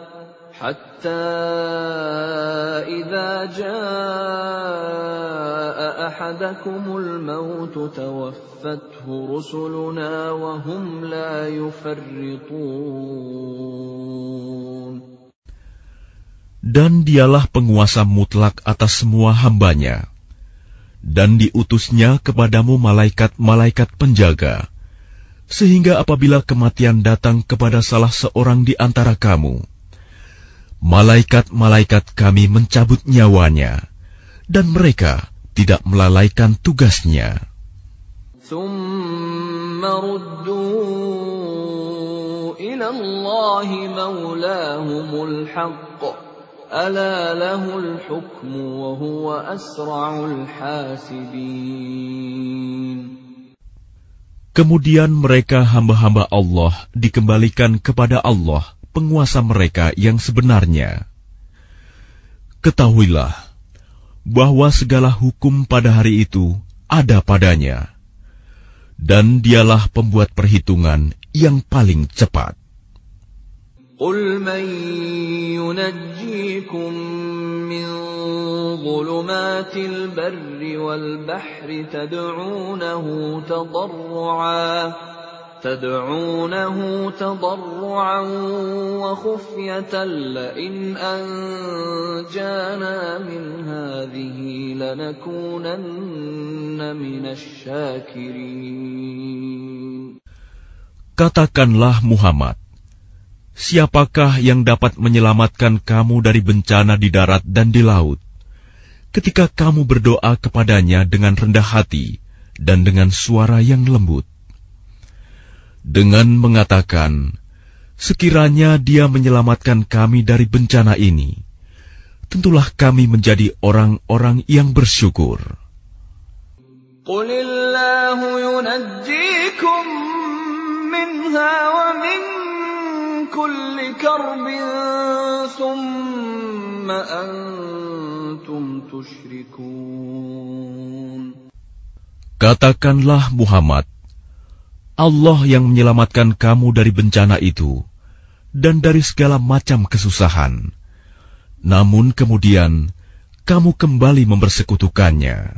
حتى إذا جاء أحدكم الموت توفته رسلنا وهم لا يفرطون Dan dialah penguasa mutlak atas semua hambanya. Dan diutusnya kepadamu malaikat-malaikat penjaga, sehingga apabila kematian datang kepada salah seorang di antara kamu, malaikat-malaikat kami mencabut nyawanya, dan mereka tidak melalaikan tugasnya. Kemudian mereka hamba-hamba Allah dikembalikan kepada Allah – penguasa mereka yang sebenarnya. Ketahuilah bahwa segala hukum pada hari itu ada padanya, dan dialah pembuat perhitungan yang paling cepat. قل من ينجيكم من ظلمات البر والبحر تدعونه تضرعا تدعونه تضرعا وخفية لئن أنجانا من هذه لنكونن من الشاكرين Katakanlah Muhammad, siapakah yang dapat menyelamatkan kamu dari bencana di darat dan di laut? Ketika kamu berdoa kepadanya dengan rendah hati dan dengan suara yang lembut, dengan mengatakan, "Sekiranya Dia menyelamatkan kami dari bencana ini, tentulah kami menjadi orang-orang yang bersyukur." Katakanlah Muhammad, Allah yang menyelamatkan kamu dari bencana itu dan dari segala macam kesusahan. Namun kemudian kamu kembali mempersekutukannya.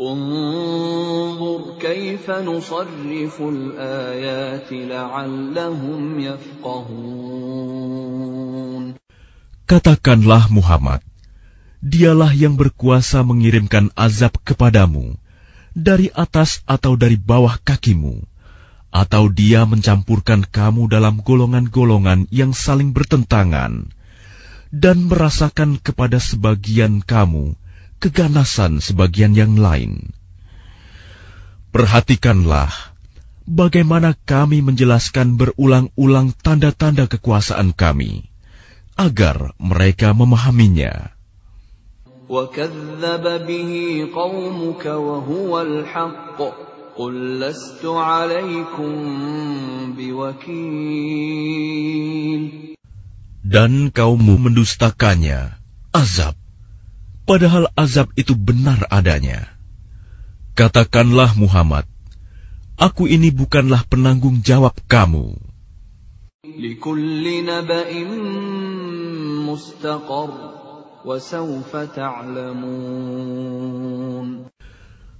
انظر كيف نصرف الآيات لعلهم يفقهون Katakanlah Muhammad, dialah yang berkuasa mengirimkan azab kepadamu dari atas atau dari bawah kakimu, atau dia mencampurkan kamu dalam golongan-golongan yang saling bertentangan, dan merasakan kepada sebagian kamu keganasan sebagian yang lain. Perhatikanlah bagaimana kami menjelaskan berulang-ulang tanda-tanda kekuasaan kami, agar mereka memahaminya. وكذب به قومك وهو الحق قل لست عليكم بوكيل Dan kaummu mendustakannya, azab, padahal azab itu benar adanya. Katakanlah Muhammad, aku ini bukanlah penanggung jawab kamu.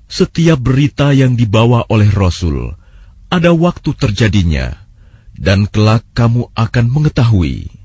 Setiap berita yang dibawa oleh Rasul, ada waktu terjadinya, dan kelak kamu akan mengetahui.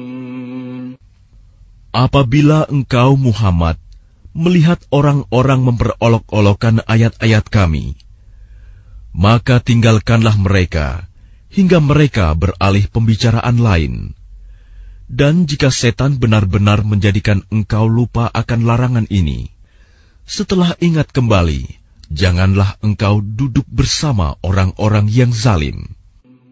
Apabila engkau Muhammad melihat orang-orang memperolok-olokkan ayat-ayat kami, maka tinggalkanlah mereka hingga mereka beralih pembicaraan lain. Dan jika setan benar-benar menjadikan engkau lupa akan larangan ini, setelah ingat kembali, janganlah engkau duduk bersama orang-orang yang zalim.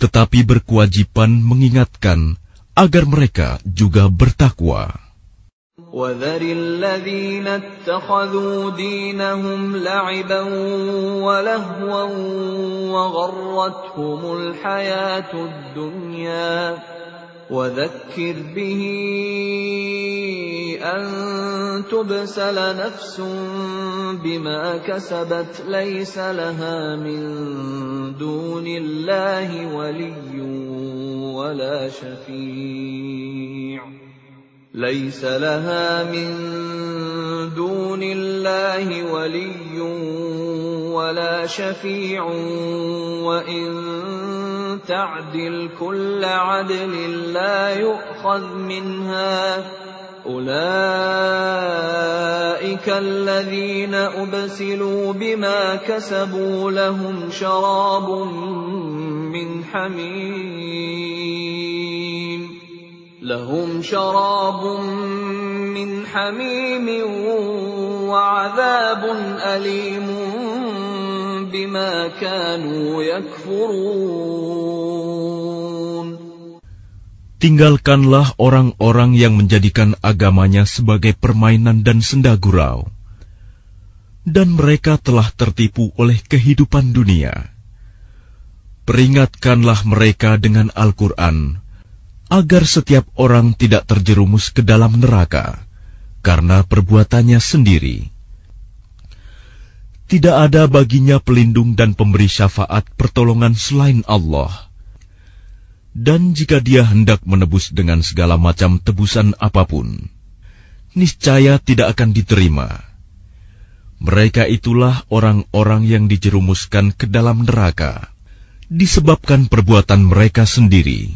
tetapi berkewajiban mengingatkan agar mereka juga bertakwa. وذر الذين اتخذوا دينهم لعبا ولهوا وغرتهم الحياة الدنيا وذكر به أن تبسل نفس بما كسبت ليس لها من دون الله ولي ولا شفيع. ليس لها من دون الله ولي ولا شفيع وإن تعدل كل عدل لا يؤخذ منها. أولئك الذين أبسلوا بما كسبوا لهم شراب من حميم. لهم شراب من حميم وعذاب أليم بما كانوا يكفرون Tinggalkanlah orang-orang yang menjadikan agamanya sebagai permainan dan senda gurau. Dan mereka telah tertipu oleh kehidupan dunia. Peringatkanlah mereka dengan Al-Quran, agar setiap orang tidak terjerumus ke dalam neraka, karena perbuatannya sendiri. Tidak ada baginya pelindung dan pemberi syafaat pertolongan selain Allah dan jika dia hendak menebus dengan segala macam tebusan apa pun, niscaya tidak akan diterima. Mereka itulah orang-orang yang dijerumuskan ke dalam neraka, disebabkan perbuatan mereka sendiri.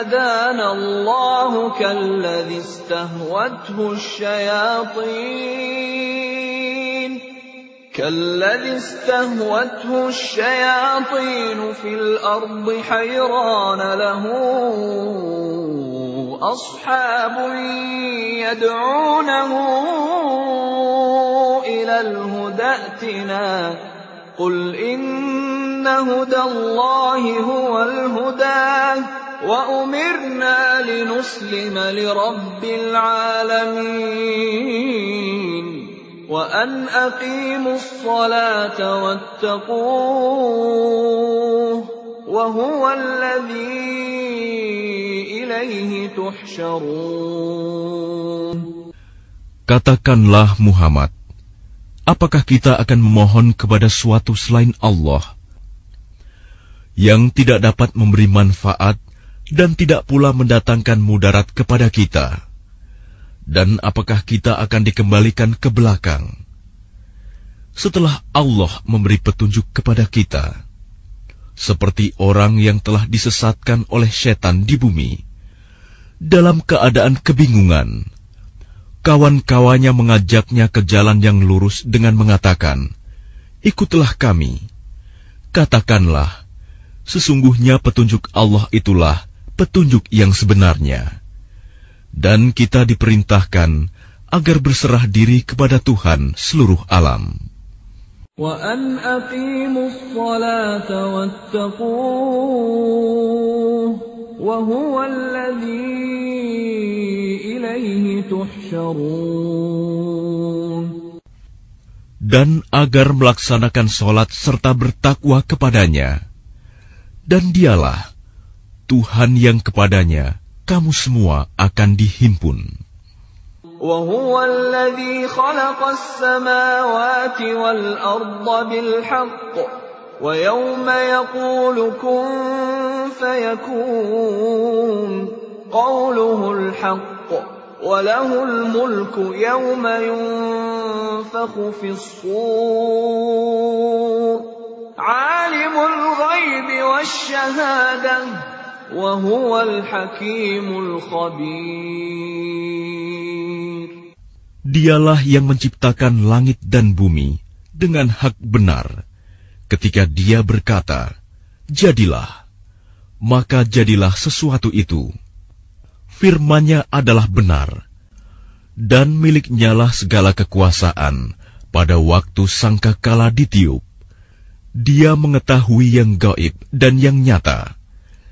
هدانا الله كالذي استهوته الشياطين كالذي استهوته الشياطين في الأرض حيران له أصحاب يدعونه إلى الهدى ائتنا قل إن هدى الله هو الهدى وأمرنا لنسلم لرب العالمين وأن أقيموا الصلاة واتقوه وهو الذي إليه تحشرون Katakanlah Muhammad, apakah kita akan memohon kepada suatu selain Allah yang tidak dapat memberi manfaat dan tidak pula mendatangkan mudarat kepada kita? Dan apakah kita akan dikembalikan ke belakang? Setelah Allah memberi petunjuk kepada kita, seperti orang yang telah disesatkan oleh setan di bumi, dalam keadaan kebingungan, kawan-kawannya mengajaknya ke jalan yang lurus dengan mengatakan, "Ikutlah kami." Katakanlah, sesungguhnya petunjuk Allah itulah petunjuk yang sebenarnya dan kita diperintahkan agar berserah diri kepada Tuhan seluruh alam. Dan agar melaksanakan sholat serta bertakwa kepadanya. Dan dialah Tuhan yang kepadanya kamu semua akan dihimpun. وهو الذي خلق السماوات والأرض بالحق ويوم يقول كن فيكون قوله الحق وله الملك يوم ينفخ في الصور عالم الغيب والشهاده Dialah yang menciptakan langit dan bumi dengan hak benar. Ketika dia berkata, Jadilah, maka jadilah sesuatu itu. Firmannya adalah benar, dan miliknyalah segala kekuasaan pada waktu sangka kala ditiup. Dia mengetahui yang gaib dan yang nyata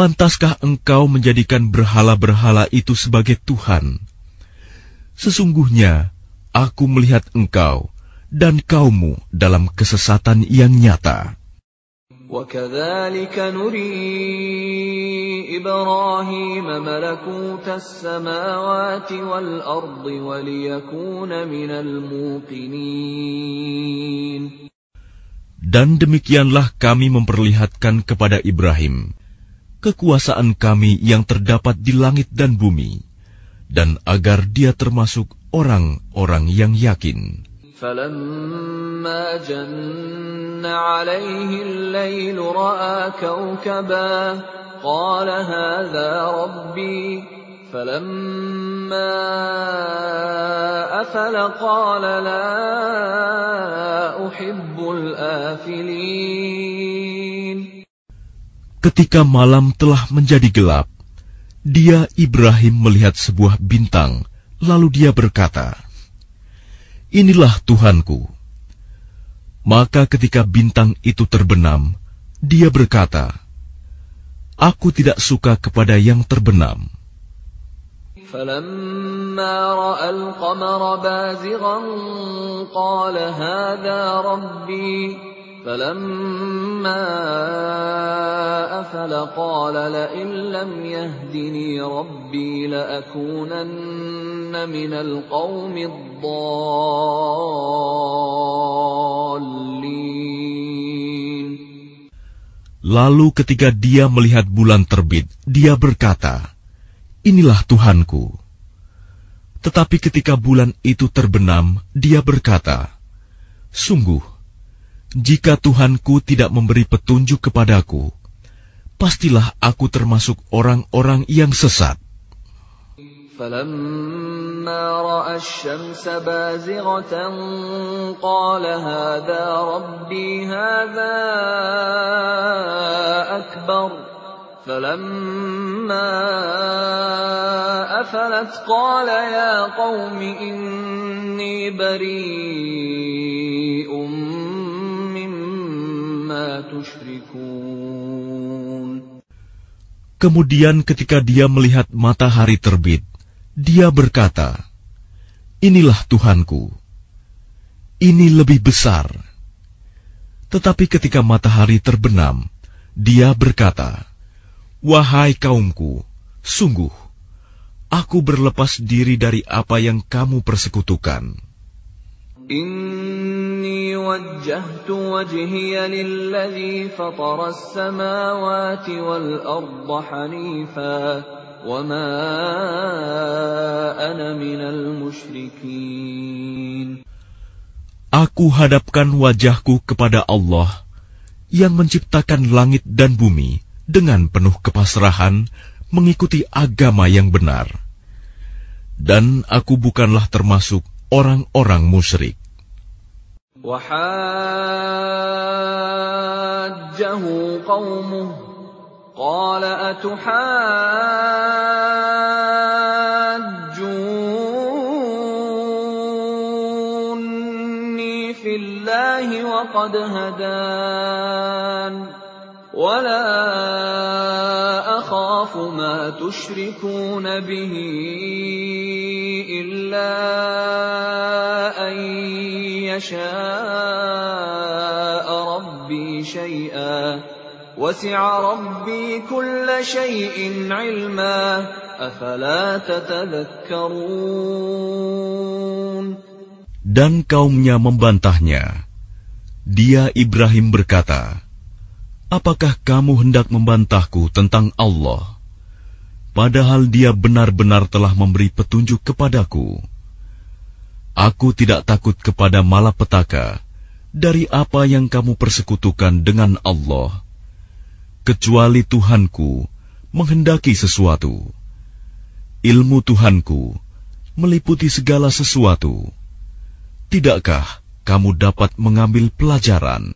Pantaskah engkau menjadikan berhala-berhala itu sebagai Tuhan? Sesungguhnya aku melihat engkau dan kaummu dalam kesesatan yang nyata. وكذلك نري إبراهيم ملكوت السماوات والأرض وليكون من الموقنين Dan demikianlah kami memperlihatkan kepada Ibrahim kekuasaan kami yang terdapat di langit dan bumi, dan agar dia termasuk orang-orang yang yakin. فلما جن عليه الليل راى كوكبا قال هذا ربي فلما افل قال لا احب الافلين Ketika malam telah menjadi gelap, dia Ibrahim melihat sebuah bintang, lalu dia berkata, "Inilah Tuhanku." Maka ketika bintang itu terbenam, dia berkata, "Aku tidak suka kepada yang terbenam." فلما راى القمر بازغا قال هذا ربي فلما أفل قال لئن لم يهدني ربي لأكونن من القوم الضالين Lalu ketika dia melihat bulan terbit, dia berkata, Inilah Tuhanku. Tetapi ketika bulan itu terbenam, dia berkata, Sungguh, jika Tuhanku tidak memberi petunjuk kepadaku, pastilah aku termasuk orang-orang yang sesat. فلما راى الشمس بازغه قال هذا ربي هذا اكبر فلما افلت قال يا قوم اني بريء Kemudian ketika dia melihat matahari terbit, dia berkata, Inilah Tuhanku. Ini lebih besar. Tetapi ketika matahari terbenam, dia berkata, Wahai kaumku, sungguh, aku berlepas diri dari apa yang kamu persekutukan. إني وجهت وجهي للذي فطر السماوات والأرض حنيفا وما أنا من المشركين Aku hadapkan wajahku kepada Allah yang menciptakan langit dan bumi dengan penuh kepasrahan mengikuti agama yang benar. Dan aku bukanlah termasuk orang-orang musyrik. وحاجه قومه قال أتحاجوني في الله وقد هدان ولا أخاف ما تشركون به إلا أن يشاء ربي شيئا وسع ربي كل شيء علما أفلا تتذكرون Dan kaumnya membantahnya. Dia Ibrahim berkata, Apakah kamu hendak membantahku tentang Allah? Padahal dia benar-benar telah memberi petunjuk kepadaku. Aku tidak takut kepada malapetaka dari apa yang kamu persekutukan dengan Allah, kecuali Tuhanku menghendaki sesuatu. Ilmu Tuhanku meliputi segala sesuatu. Tidakkah kamu dapat mengambil pelajaran?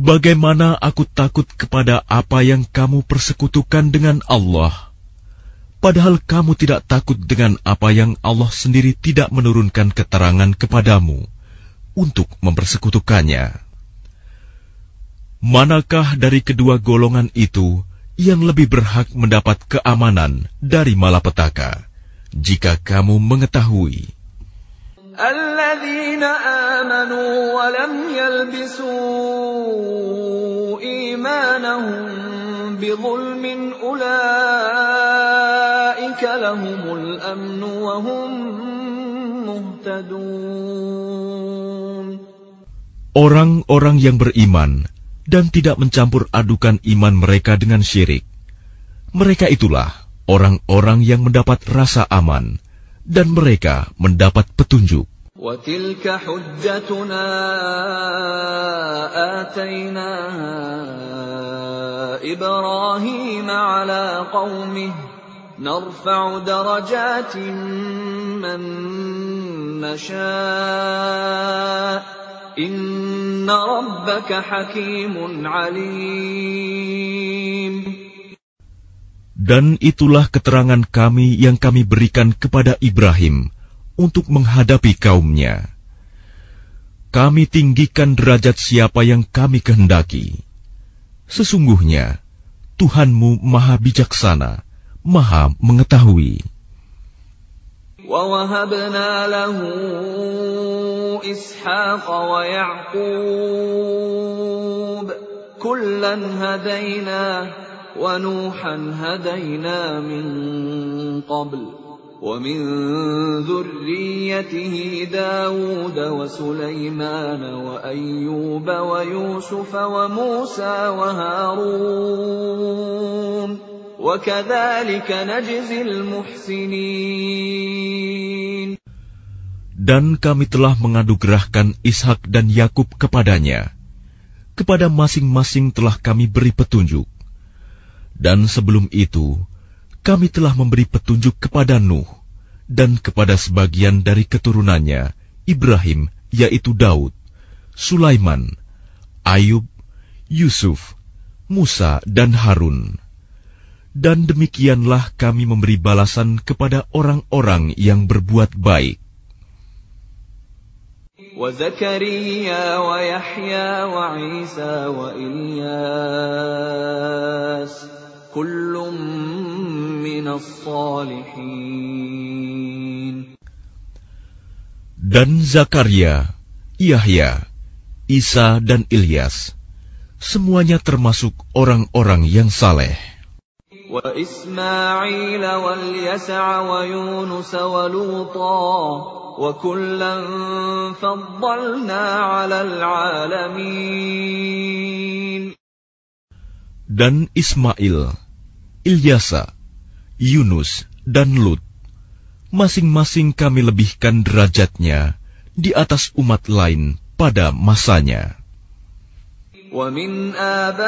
Bagaimana aku takut kepada apa yang kamu persekutukan dengan Allah, padahal kamu tidak takut dengan apa yang Allah sendiri tidak menurunkan keterangan kepadamu untuk mempersekutukannya. Manakah dari kedua golongan itu yang lebih berhak mendapat keamanan dari malapetaka, jika kamu mengetahui? الذين آمنوا ولم يلبسوا إيمانهم بظلم أولئك لهم الأمن وهم مهتدون Orang-orang yang beriman dan tidak mencampur adukan iman mereka dengan syirik. Mereka itulah orang-orang yang mendapat rasa aman dan mereka mendapat petunjuk. وتلك حجتنا آتيناها إبراهيم على قومه نرفع درجات من نشاء إن ربك حكيم عليم Dan itulah keterangan kami yang kami berikan kepada Ibrahim untuk menghadapi kaumnya. Kami tinggikan derajat siapa yang kami kehendaki. Sesungguhnya, Tuhanmu maha bijaksana, maha mengetahui. ووهبنا له إسحاق ويعقوب كلا هدينا ونوحا هدينا من قبل ومن ذريته داود وسليمان وأيوب ويوسف وموسى وهارون وكذلك نجزي المحسنين Dan kami telah mengadugerahkan Ishak dan Yakub kepadanya. Kepada masing-masing telah kami beri petunjuk. Dan sebelum itu, kami telah memberi petunjuk kepada Nuh dan kepada sebagian dari keturunannya, Ibrahim, yaitu Daud, Sulaiman, Ayub, Yusuf, Musa, dan Harun. Dan demikianlah kami memberi balasan kepada orang-orang yang berbuat baik. وزكريا ويحيى وعيسى وإلياس كل من الصالحين dan Zakaria, Yahya, Isa dan Ilyas, semuanya termasuk orang-orang yang saleh Dan Ismail, Ilyasa, Yunus, dan Lut, masing-masing kami lebihkan derajatnya di atas umat lain pada masanya. ومن آبائهم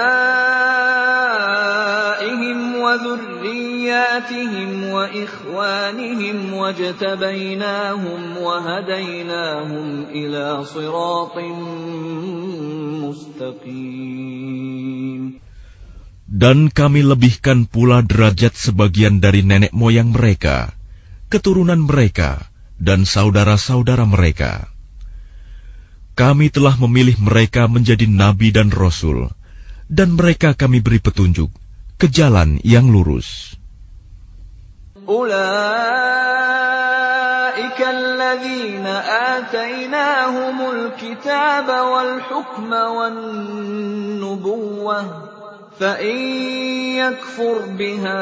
وذرياتهم وإخوانهم واجتبيناهم وهديناهم إلى صراط مستقيم Dan kami lebihkan pula derajat sebagian dari nenek moyang mereka, keturunan mereka, dan saudara-saudara mereka. Kami telah memilih mereka menjadi nabi dan rasul, dan mereka kami beri petunjuk ke jalan yang lurus. أولئك الذين آتيناهم الكتاب والحكم والنبوة فإن يكفر بها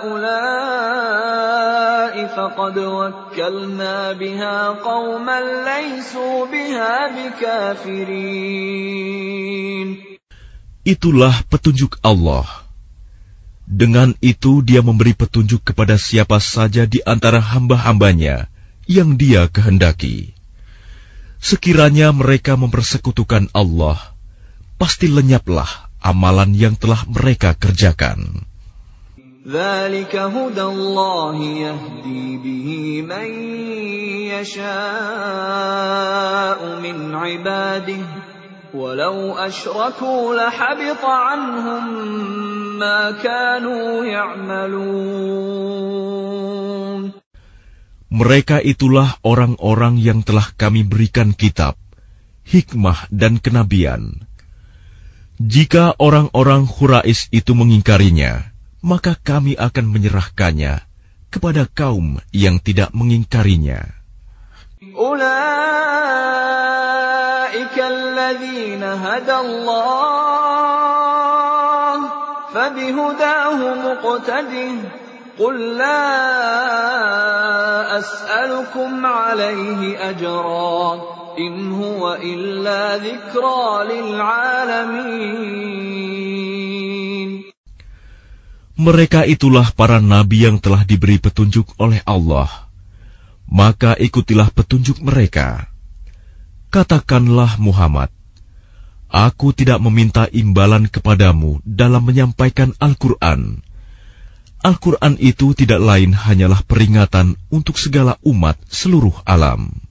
هؤلاء فقد وكلنا بها قوما ليسوا بها بكافرين Itulah petunjuk Allah. Dengan itu dia memberi petunjuk kepada siapa saja di antara hamba-hambanya yang dia kehendaki. Sekiranya mereka mempersekutukan Allah, pasti lenyaplah amalan yang telah mereka kerjakan. ذلك هدى الله يهدي به من يشاء من عباده ولو أشركوا لحبط عنهم ما كانوا يعملون Mereka itulah orang-orang yang telah kami berikan kitab, hikmah dan kenabian. Jika orang-orang Hurais itu mengingkarinya, maka kami akan menyerahkannya kepada kaum yang tidak mengingkarinya. قل mereka itulah para nabi yang telah diberi petunjuk oleh Allah. Maka ikutilah petunjuk mereka. Katakanlah Muhammad, Aku tidak meminta imbalan kepadamu dalam menyampaikan Al-Quran. Al-Quran itu tidak lain hanyalah peringatan untuk segala umat seluruh alam.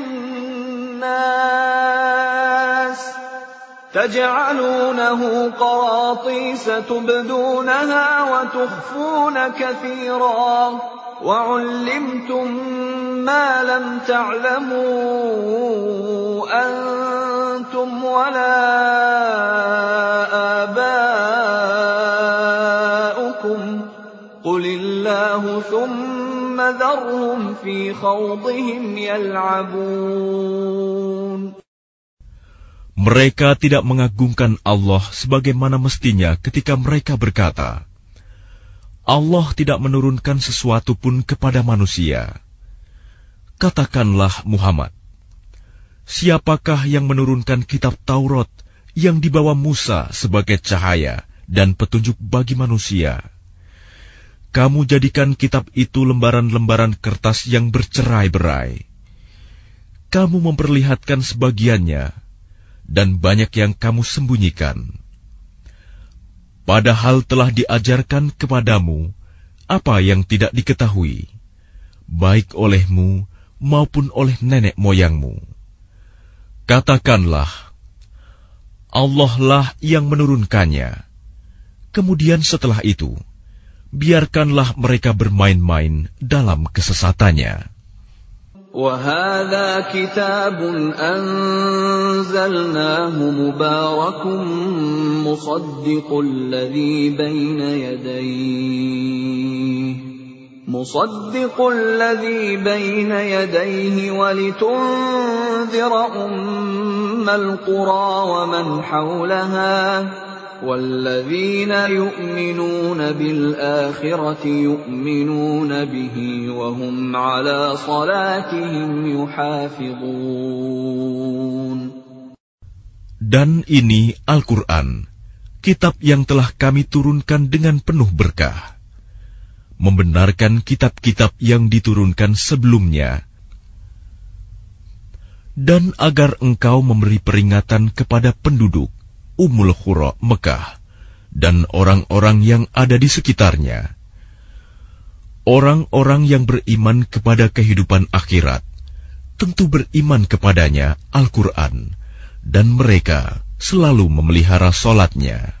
تجعلونه قراطيس تبدونها وتخفون كثيرا. وعلمتم ما لم تعلموا أنتم ولا آباؤكم. قل الله ثم Mereka tidak mengagungkan Allah sebagaimana mestinya ketika mereka berkata, Allah tidak menurunkan sesuatu pun kepada manusia. Katakanlah Muhammad, siapakah yang menurunkan kitab Taurat yang dibawa Musa sebagai cahaya dan petunjuk bagi manusia? Kamu jadikan kitab itu lembaran-lembaran kertas yang bercerai-berai. Kamu memperlihatkan sebagiannya, dan banyak yang kamu sembunyikan. Padahal telah diajarkan kepadamu apa yang tidak diketahui, baik olehmu maupun oleh nenek moyangmu. Katakanlah, Allah lah yang menurunkannya. Kemudian setelah itu, biarkanlah mereka bermain-main dalam kesesatannya. وهذا كتاب أنزلناه مبارك مصدق الذي بين يديه مصدق الذي بين يديه ولتنذر أم القرى ومن حولها والذين يؤمنون بالآخرة يؤمنون به وهم على صلاتهم يحافظون Dan ini Al-Quran, kitab yang telah kami turunkan dengan penuh berkah. Membenarkan kitab-kitab yang diturunkan sebelumnya, dan agar engkau memberi peringatan kepada penduduk Ummul Khura Mekah dan orang-orang yang ada di sekitarnya. Orang-orang yang beriman kepada kehidupan akhirat tentu beriman kepadanya Al-Quran dan mereka selalu memelihara solatnya.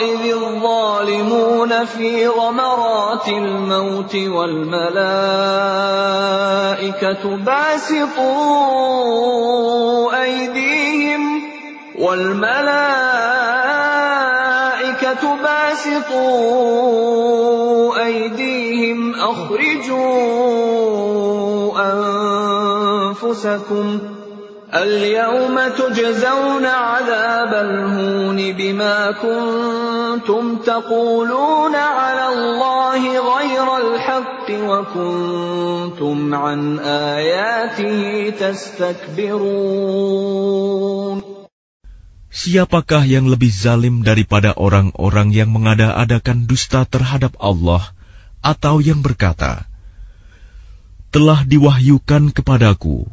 إذ الظالمون في غمرات الموت والملائكة باسطوا أيديهم والملائكة باسطوا أيديهم أخرجوا أنفسكم اليوم تجزون عذاب الهون بما كنتم تقولون على الله غير الحق وكنتم عن آياته تستكبرون Siapakah yang lebih zalim daripada orang-orang yang mengada-adakan dusta terhadap Allah atau yang berkata, Telah diwahyukan kepadaku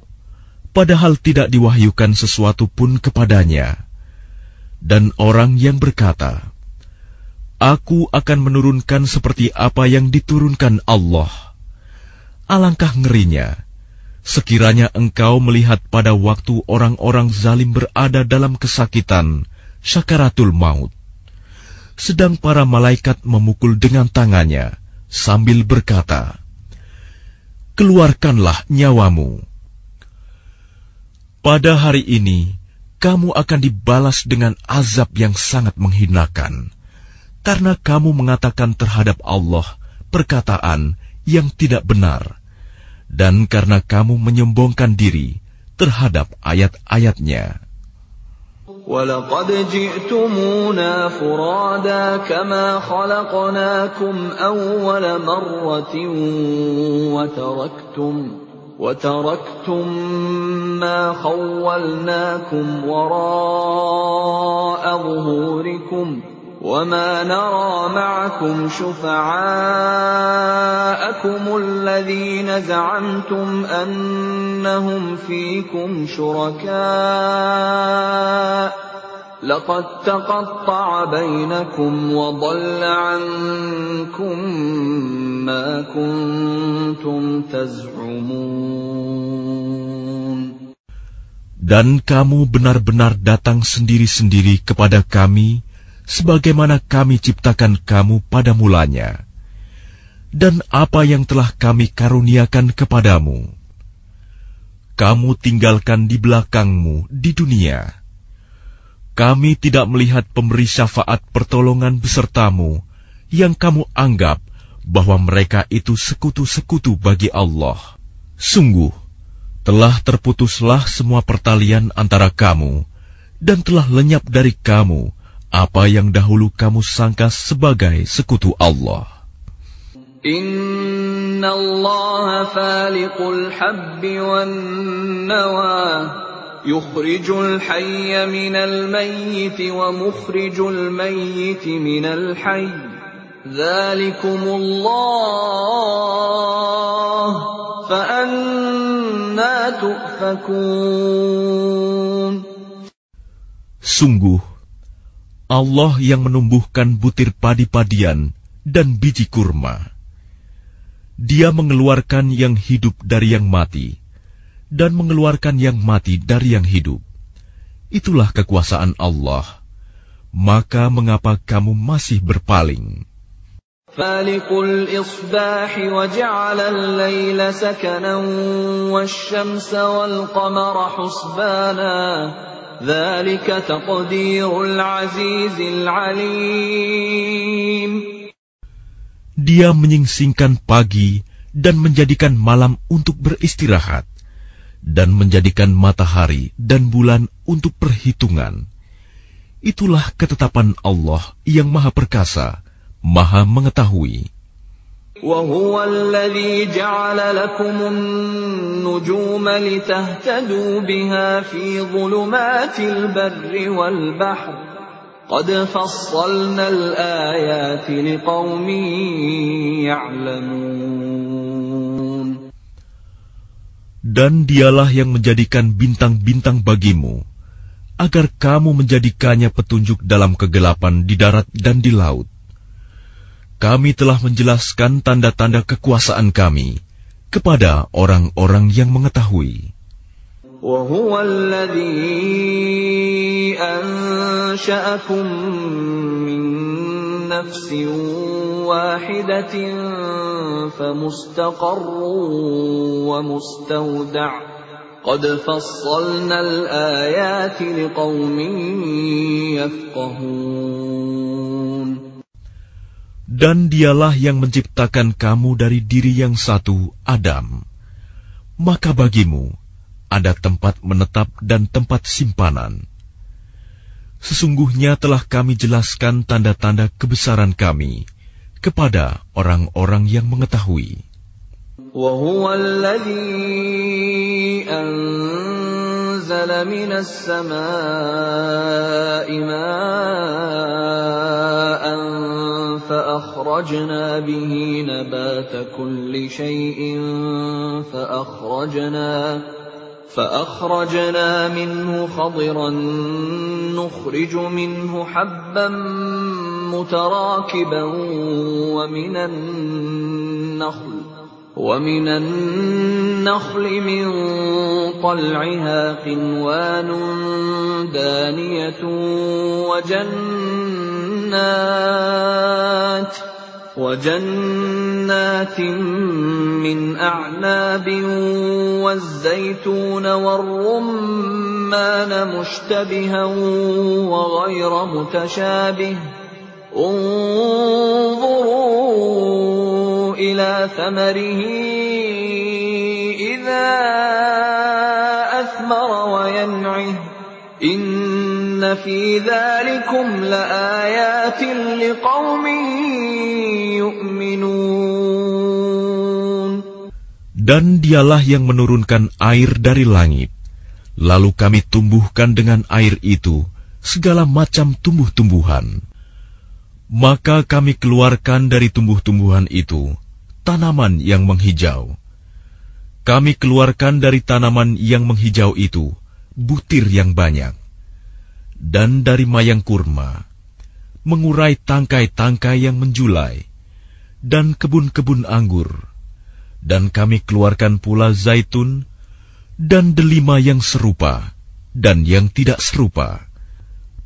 padahal tidak diwahyukan sesuatu pun kepadanya. Dan orang yang berkata, Aku akan menurunkan seperti apa yang diturunkan Allah. Alangkah ngerinya, sekiranya engkau melihat pada waktu orang-orang zalim berada dalam kesakitan, syakaratul maut. Sedang para malaikat memukul dengan tangannya, sambil berkata, Keluarkanlah nyawamu pada hari ini, kamu akan dibalas dengan azab yang sangat menghinakan, karena kamu mengatakan terhadap Allah perkataan yang tidak benar, dan karena kamu menyombongkan diri terhadap ayat-ayatnya. ولقد جئتمونا فرادا كما خلقناكم أول مرة وتركتم وتركتم ما خولناكم وراء ظهوركم وما نرى معكم شفعاءكم الذين زعمتم انهم فيكم شركاء لقد تقطع بينكم وضل عنكم ما كنتم تزعمون. Dan kamu benar-benar datang sendiri-sendiri kepada kami sebagaimana kami ciptakan kamu pada mulanya. Dan apa yang telah kami karuniakan kepadamu, kamu tinggalkan di belakangmu di dunia Kami tidak melihat pemberi syafaat pertolongan besertamu yang kamu anggap bahwa mereka itu sekutu-sekutu bagi Allah. Sungguh, telah terputuslah semua pertalian antara kamu dan telah lenyap dari kamu apa yang dahulu kamu sangka sebagai sekutu Allah. Inna Allah faliqul habbi wan nawa يخرج الحي من الميت ومخرج الميت من الحي ذلكم الله فأنا تؤفكون Sungguh, Allah yang menumbuhkan butir padi-padian dan biji kurma. Dia mengeluarkan yang hidup dari yang mati dan mengeluarkan yang mati dari yang hidup. Itulah kekuasaan Allah. Maka mengapa kamu masih berpaling? Dia menyingsingkan pagi dan menjadikan malam untuk beristirahat dan menjadikan matahari dan bulan untuk perhitungan. Itulah ketetapan Allah yang Maha Perkasa, Maha Mengetahui. وهو الذي جعل لكم النجوم لتهتدوا بها في ظلمات البر والبحر قد فصلنا الآيات لقوم يعلمون Dan dialah yang menjadikan bintang-bintang bagimu, agar kamu menjadikannya petunjuk dalam kegelapan di darat dan di laut. Kami telah menjelaskan tanda-tanda kekuasaan kami kepada orang-orang yang mengetahui. وهو الذي أنشأكم من نفس واحدة فمستقر ومستودع قد فصلنا الآيات لقوم يفقهون Dan dialah yang menciptakan kamu dari diri yang satu, Adam. Maka bagimu ada tempat menetap dan tempat simpanan Sesungguhnya telah kami jelaskan tanda-tanda kebesaran kami kepada orang-orang yang mengetahui. وهو الذي أنزل من السماء ماء فأخرجنا به نبات كل شيء فأخرجنا فأخرجنا منه خضرا نخرج منه حبا متراكبا ومن النخل ومن النخل من طلعها قنوان دانية وجنات وجنات من أعناب والزيتون والرمان مشتبها وغير متشابه. انظروا إلى ثمره إذا أثمر وينعه. إن Dan dialah yang menurunkan air dari langit. Lalu kami tumbuhkan dengan air itu segala macam tumbuh-tumbuhan. Maka kami keluarkan dari tumbuh-tumbuhan itu tanaman yang menghijau. Kami keluarkan dari tanaman yang menghijau itu butir yang banyak dan dari mayang kurma, mengurai tangkai-tangkai yang menjulai, dan kebun-kebun anggur dan kami keluarkan pula zaitun dan delima yang serupa dan yang tidak serupa.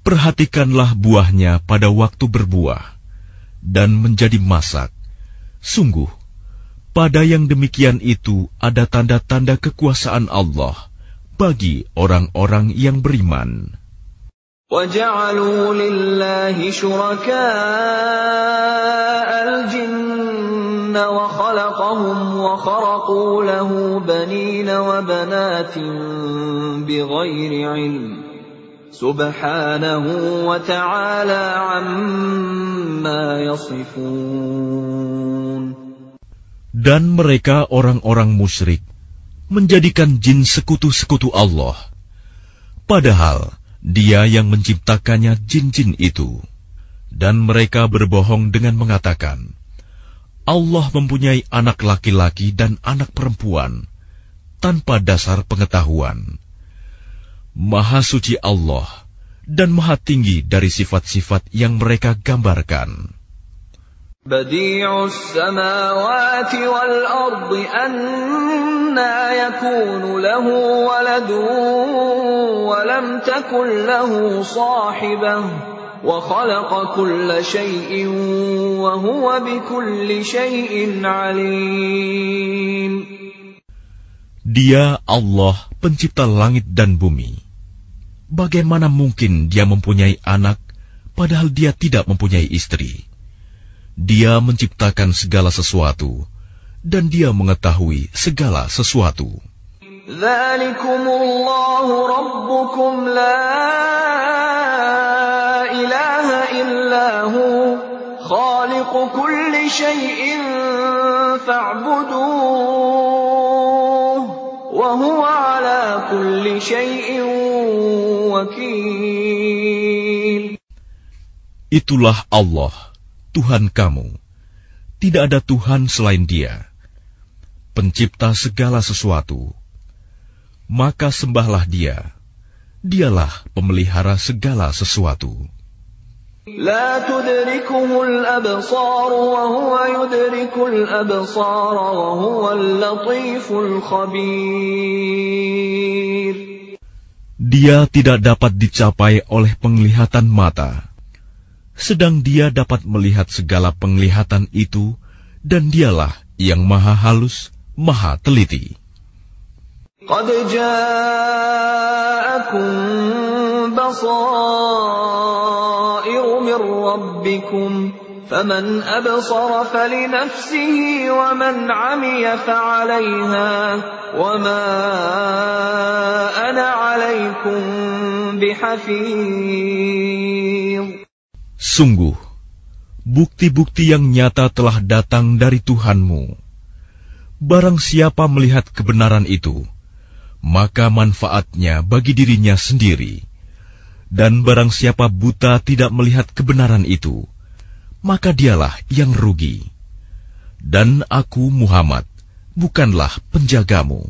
Perhatikanlah buahnya pada waktu berbuah dan menjadi masak. Sungguh, pada yang demikian itu ada tanda-tanda kekuasaan Allah bagi orang-orang yang beriman. وجعلوا لله شركاء الجن وخلقهم وخرقوا له بنين وبنات بغير علم سبحانه وتعالى عما يصفون Dan mereka orang-orang musyrik menjadikan jin sekutu-sekutu Allah. Padahal dia yang menciptakannya jin-jin itu. Dan mereka berbohong dengan mengatakan, Allah mempunyai anak laki-laki dan anak perempuan, tanpa dasar pengetahuan. Maha suci Allah dan maha tinggi dari sifat-sifat yang mereka gambarkan. بديع السماوات والأرض أنا يكون له ولد ولم تكن له صاحبة وخلق كل شيء وهو بكل شيء عليم Dia Allah pencipta langit dan bumi. Bagaimana mungkin dia mempunyai anak padahal dia tidak mempunyai istri? Dia menciptakan segala sesuatu, dan Dia mengetahui segala sesuatu. Itulah Allah Tuhan kamu. Tidak ada Tuhan selain Dia, Pencipta segala sesuatu. Maka sembahlah Dia. Dialah pemelihara segala sesuatu. Dia tidak dapat dicapai oleh penglihatan mata sedang dia dapat melihat segala penglihatan itu, dan dialah yang maha halus, maha teliti. قد جاءكم بصائر من ربكم فمن أبصر فلنفسه ومن عمي فعليها وما أنا عليكم بحفيظ Sungguh, bukti-bukti yang nyata telah datang dari Tuhanmu. Barang siapa melihat kebenaran itu, maka manfaatnya bagi dirinya sendiri. Dan barang siapa buta tidak melihat kebenaran itu, maka dialah yang rugi. Dan aku Muhammad, bukanlah penjagamu.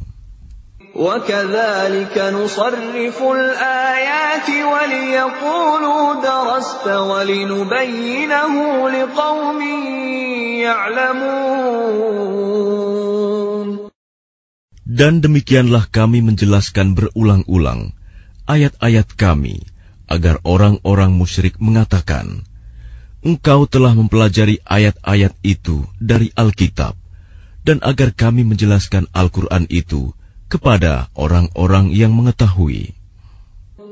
وكذلك نصرف الآيات وليقولوا درست ولنبينه لقوم يعلمون Dan demikianlah kami menjelaskan berulang-ulang ayat-ayat kami agar orang-orang musyrik mengatakan, Engkau telah mempelajari ayat-ayat itu dari Alkitab, dan agar kami menjelaskan Al-Quran itu kepada orang-orang yang mengetahui.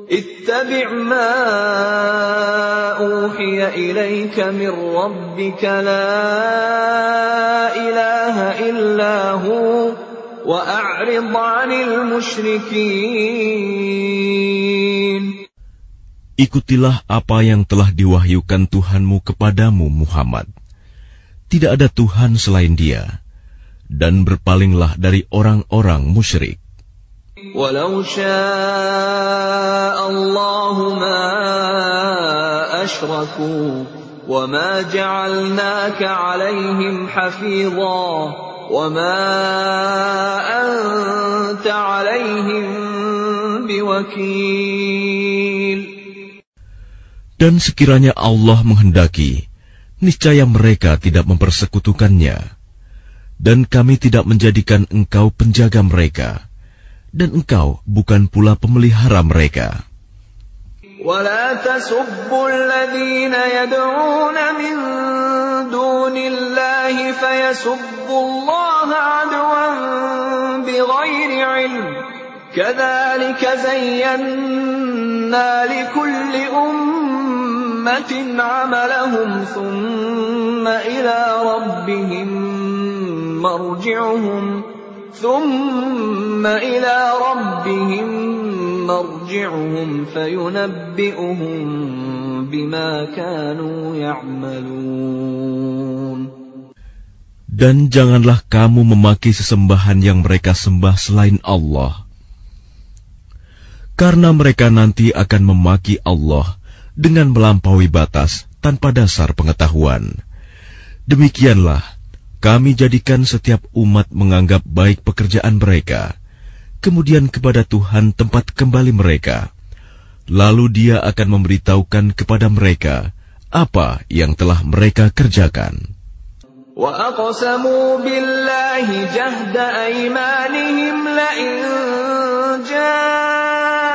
اتبع ما أوحي إليك من ربك لا إله إلا هو وأعرض عن المشركين Ikutilah apa yang telah diwahyukan Tuhanmu kepadamu Muhammad. Tidak ada Tuhan selain dia dan berpalinglah dari orang-orang musyrik. Walau Allah ma ashraku wa ma ja'alnaka 'alaihim hafidha wa ma anta 'alaihim biwakil Dan sekiranya Allah menghendaki, niscaya mereka tidak mempersekutukannya dan kami tidak menjadikan engkau penjaga mereka, dan engkau bukan pula pemelihara mereka. ولا تسبوا الذين يدعون من دون الله فيسبوا الله عدوا بغير علم كذلك زينا لكل أمة عملهم ثم إلى ربهم مرجعهم ثم إلى ربهم مرجعهم فينبئهم بما كانوا يعملون Dan janganlah kamu memaki sesembahan yang mereka sembah selain Allah. Karena mereka nanti akan memaki Allah dengan melampaui batas tanpa dasar pengetahuan. Demikianlah, kami jadikan setiap umat menganggap baik pekerjaan mereka, kemudian kepada Tuhan tempat kembali mereka. Lalu dia akan memberitahukan kepada mereka apa yang telah mereka kerjakan. وأقسموا بالله جهد أيمانهم لئن جاءتهم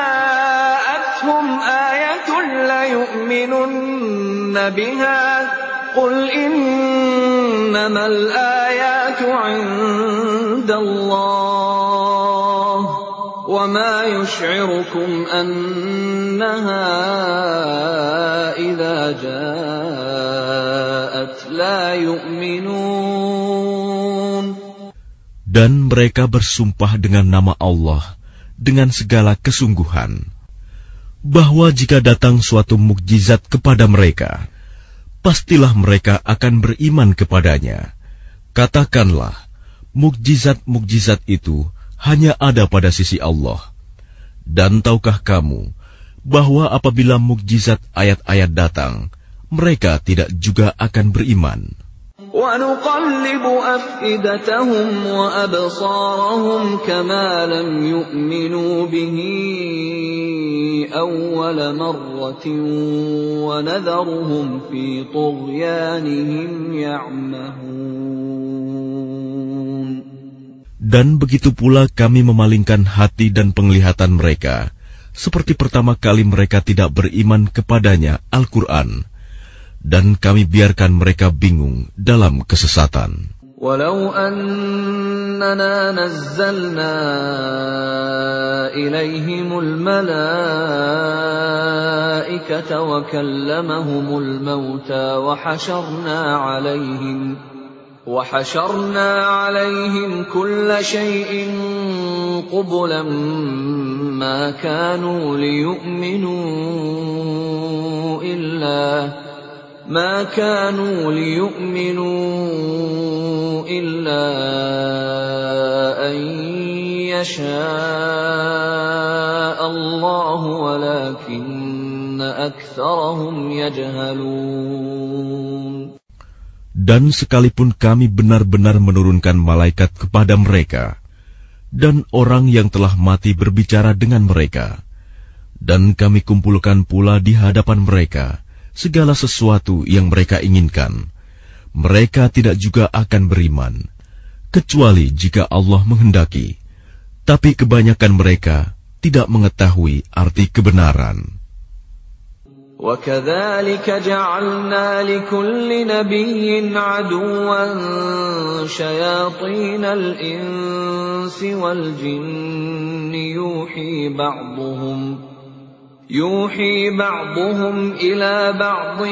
آية ليؤمنن بها قل إنما الآيات عند الله وما يشعركم أنها إذا جاءت لا يؤمنون Dan mereka bersumpah dengan nama Allah dengan segala kesungguhan, bahwa jika datang suatu mukjizat kepada mereka, pastilah mereka akan beriman kepadanya. Katakanlah, mukjizat-mukjizat itu hanya ada pada sisi Allah. Dan tahukah kamu bahwa apabila mukjizat ayat-ayat datang, mereka tidak juga akan beriman. ونقلب أفئدتهم وأبصارهم كما لم يؤمنوا به أول مرة ونذرهم في طغيانهم يعمهون Dan begitu pula kami memalingkan hati dan penglihatan mereka, seperti pertama kali mereka tidak beriman kepadanya Al-Quran, Dan kami biarkan mereka bingung dalam kesesatan. ولو أننا نزلنا إليهم الملائكة وكلمهم الموتى وحشرنا عليهم وحشرنا عليهم كل شيء قبلا ما كانوا ليؤمنوا إلا ما كانوا ليؤمنوا إلا أن يشاء الله ولكن أكثرهم يجهلون Dan sekalipun kami benar-benar menurunkan malaikat kepada mereka, dan orang yang telah mati berbicara dengan mereka, dan kami kumpulkan pula di hadapan mereka, segala sesuatu yang mereka inginkan, mereka tidak juga akan beriman, kecuali jika Allah menghendaki. Tapi kebanyakan mereka tidak mengetahui arti kebenaran. وكذلك جعلنا لكل نبي عدوا شياطين الإنس والجن يوحي بعضهم يوحي بعضهم إلى بعض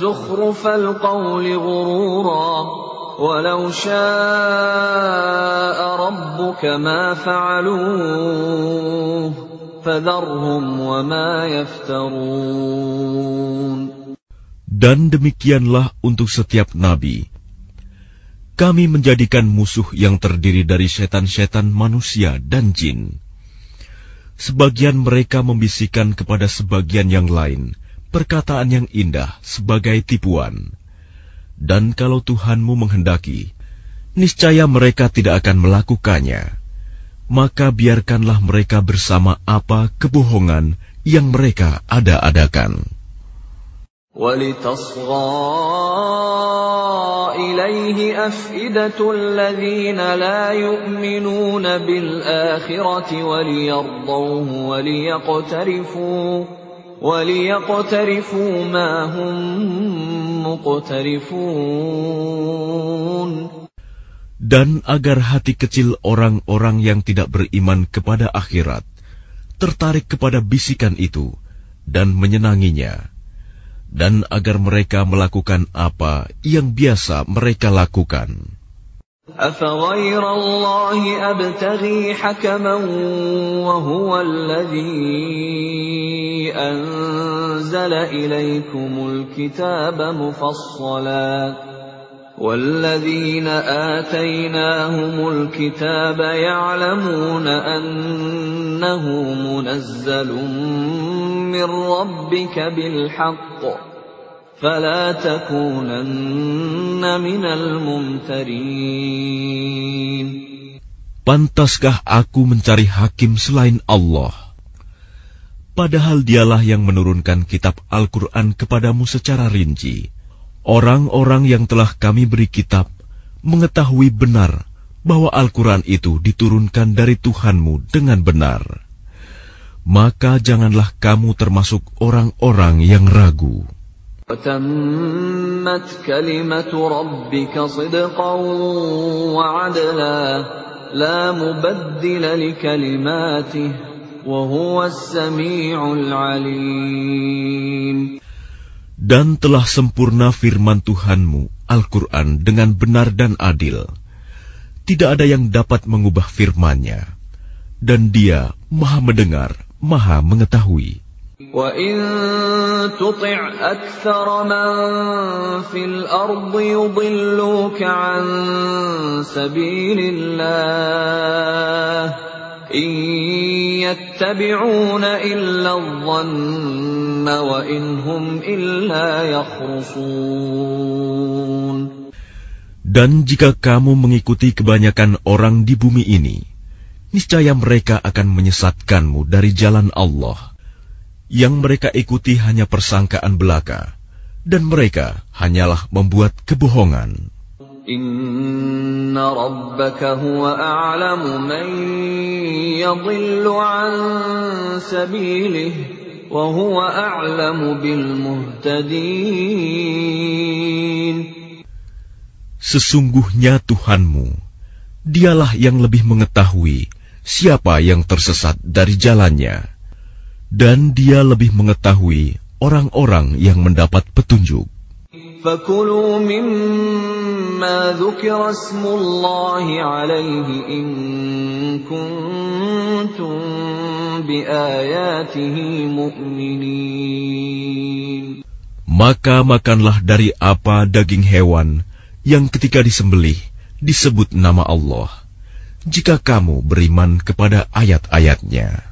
زخرف القول غرورا ولو شاء ربك ما فعلوه فذرهم وما يفترون Dan demikianlah untuk setiap nabi. Kami menjadikan musuh yang terdiri dari setan-setan manusia dan jin. Sebagian mereka membisikkan kepada sebagian yang lain perkataan yang indah sebagai tipuan. Dan kalau Tuhanmu menghendaki, niscaya mereka tidak akan melakukannya maka biarkanlah mereka bersama apa kebohongan yang mereka ada-adakan. ولتصغى إليه أفئدة الذين لا يؤمنون بالآخرة وليرضوه وليقترفوا وليقترفوا ما هم مقترفون dan agar hati kecil orang-orang yang tidak beriman kepada akhirat tertarik kepada bisikan itu dan menyenanginya, dan agar mereka melakukan apa yang biasa mereka lakukan. أفغير الله أبتغي حكما وهو الذي أنزل إليكم الكتاب مفصلا والذين آتيناهم الكتاب يعلمون أنه منزل من ربك بالحق فلا تكونن من الممترين Pantaskah aku mencari hakim selain Allah? Padahal dialah yang menurunkan kitab Al-Quran kepadamu secara rinci. Orang-orang yang telah kami beri kitab mengetahui benar bahwa Al-Quran itu diturunkan dari Tuhanmu dengan benar. Maka janganlah kamu termasuk orang-orang yang ragu. Dan telah sempurna firman Tuhanmu, Al-Quran, dengan benar dan adil. Tidak ada yang dapat mengubah firmannya. Dan dia maha mendengar, maha mengetahui. وَإِن تُطِعْ أَكْثَرَ مَن فِي الْأَرْضِ يُضِلُّوكَ عَن سَبِيلِ اللَّهِ إِن يَتَّبِعُونَ إِلَّا الظَّنَّ وَإِنْ هُمْ إِلَّا يَخْرُصُونَ Dan jika kamu mengikuti kebanyakan orang di bumi ini, niscaya mereka akan menyesatkanmu dari jalan Allah. Yang mereka ikuti hanya persangkaan belaka, dan mereka hanyalah membuat kebohongan. Inna rabbaka huwa a'lamu man yadhillu an sabilih wa huwa a'lamu bil muhtadin. Sesungguhnya Tuhanmu, dialah yang lebih mengetahui siapa yang tersesat dari jalannya, dan dia lebih mengetahui orang-orang yang mendapat petunjuk. فكلوا مما ذكر اسم الله عليه إن كنتم بآياته مؤمنين Maka makanlah dari apa daging hewan yang ketika disembelih disebut nama Allah, jika kamu beriman kepada ayat-ayatnya.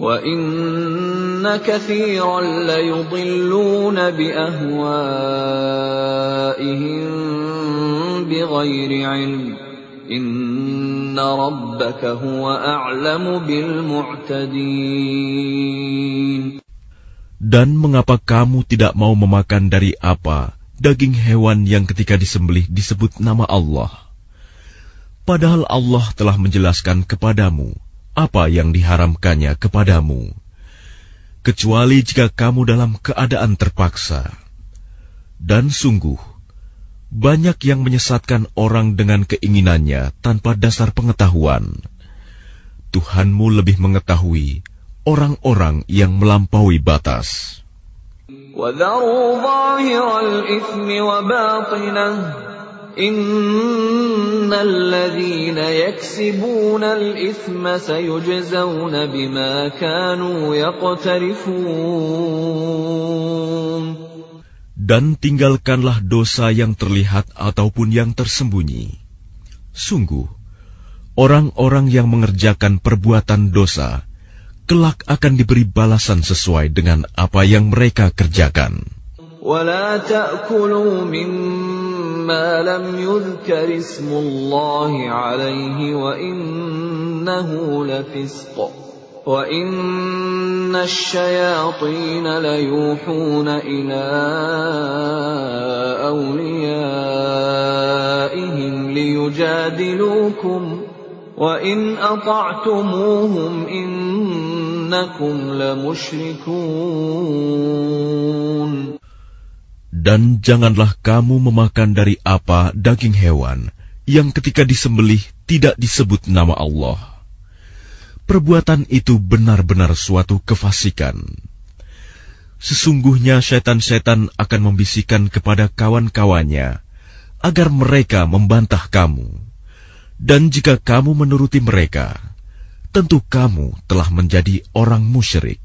وإن كثيرا ليضلون بأهوائهم بغير علم إن ربك هو أعلم بالمعتدين Dan mengapa kamu tidak mau memakan dari apa daging hewan yang ketika disembelih disebut nama Allah? Padahal Allah telah menjelaskan kepadamu apa yang diharamkannya kepadamu, kecuali jika kamu dalam keadaan terpaksa. Dan sungguh, banyak yang menyesatkan orang dengan keinginannya tanpa dasar pengetahuan. Tuhanmu lebih mengetahui orang-orang yang melampaui batas. وَذَرُوا ظَاهِرَ الْإِثْمِ وَبَاطِنَهُ إِنَّ الَّذِينَ يَكْسِبُونَ الْإِثْمَ سَيُجْزَوْنَ بِمَا كَانُوا يَقْتَرِفُونَ Dan tinggalkanlah dosa yang terlihat ataupun yang tersembunyi. Sungguh, orang-orang yang mengerjakan perbuatan dosa, kelak akan diberi balasan sesuai dengan apa yang mereka kerjakan. ولا تأكلوا مما لم يذكر اسم الله عليه وإنه لفسق وإن الشياطين ليوحون إلى أوليائهم ليجادلوكم وإن أطعتموهم إنكم لمشركون Dan janganlah kamu memakan dari apa daging hewan yang ketika disembelih tidak disebut nama Allah. Perbuatan itu benar-benar suatu kefasikan. Sesungguhnya setan-setan akan membisikkan kepada kawan-kawannya agar mereka membantah kamu. Dan jika kamu menuruti mereka, tentu kamu telah menjadi orang musyrik.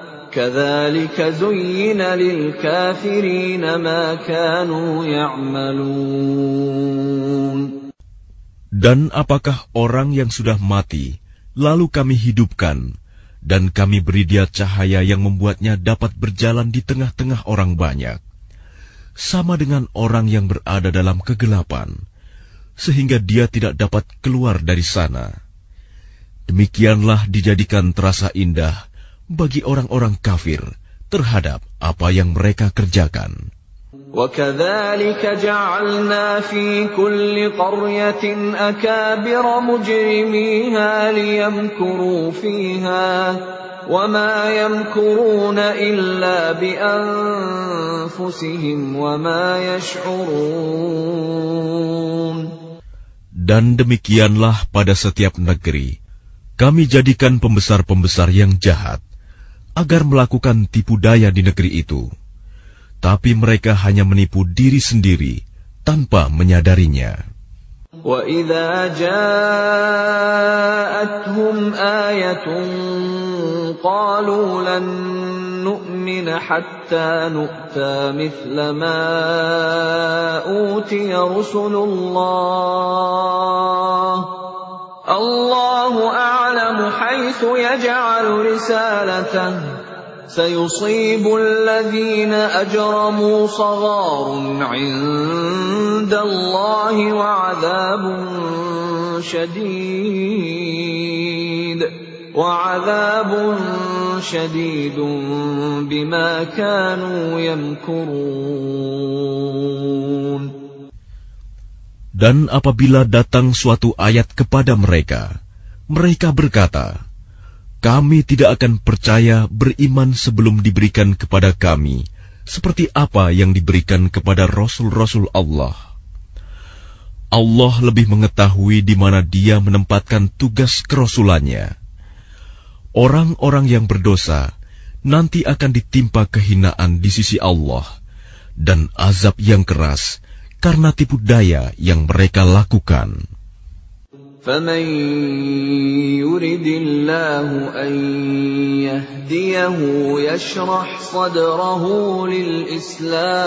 كذلك زين للكافرين ما كانوا يعملون Dan apakah orang yang sudah mati, lalu kami hidupkan, dan kami beri dia cahaya yang membuatnya dapat berjalan di tengah-tengah orang banyak, sama dengan orang yang berada dalam kegelapan, sehingga dia tidak dapat keluar dari sana. Demikianlah dijadikan terasa indah bagi orang-orang kafir terhadap apa yang mereka kerjakan. وكذلك جعلنا في كل قرية أكابر مجرميها ليمكروا فيها وما يمكرون إلا بأنفسهم وما يشعرون Dan demikianlah pada setiap negeri, kami jadikan pembesar-pembesar yang jahat, agar melakukan tipu daya di negeri itu, tapi mereka hanya menipu diri sendiri tanpa menyadarinya. وَإِذَا جَاءَتْهُمْ آيَةٌ قَالُوا لَن نُّؤْمِنَ حَتَّىٰ نُؤْتَىٰ مِثْلَ مَا أُوتِيَ رُسُلُ اللَّهِ الله أعلم حيث يجعل رسالته. سيصيب الذين أجرموا صغار عند الله وعذاب شديد. وعذاب شديد بما كانوا يمكرون. Dan apabila datang suatu ayat kepada mereka, mereka berkata, "Kami tidak akan percaya beriman sebelum diberikan kepada kami seperti apa yang diberikan kepada rasul-rasul Allah." Allah lebih mengetahui di mana Dia menempatkan tugas kerasulannya. Orang-orang yang berdosa nanti akan ditimpa kehinaan di sisi Allah dan azab yang keras karena tipu daya yang mereka lakukan. فمن يرد الله أن يهديه يشرح صدره للإسلام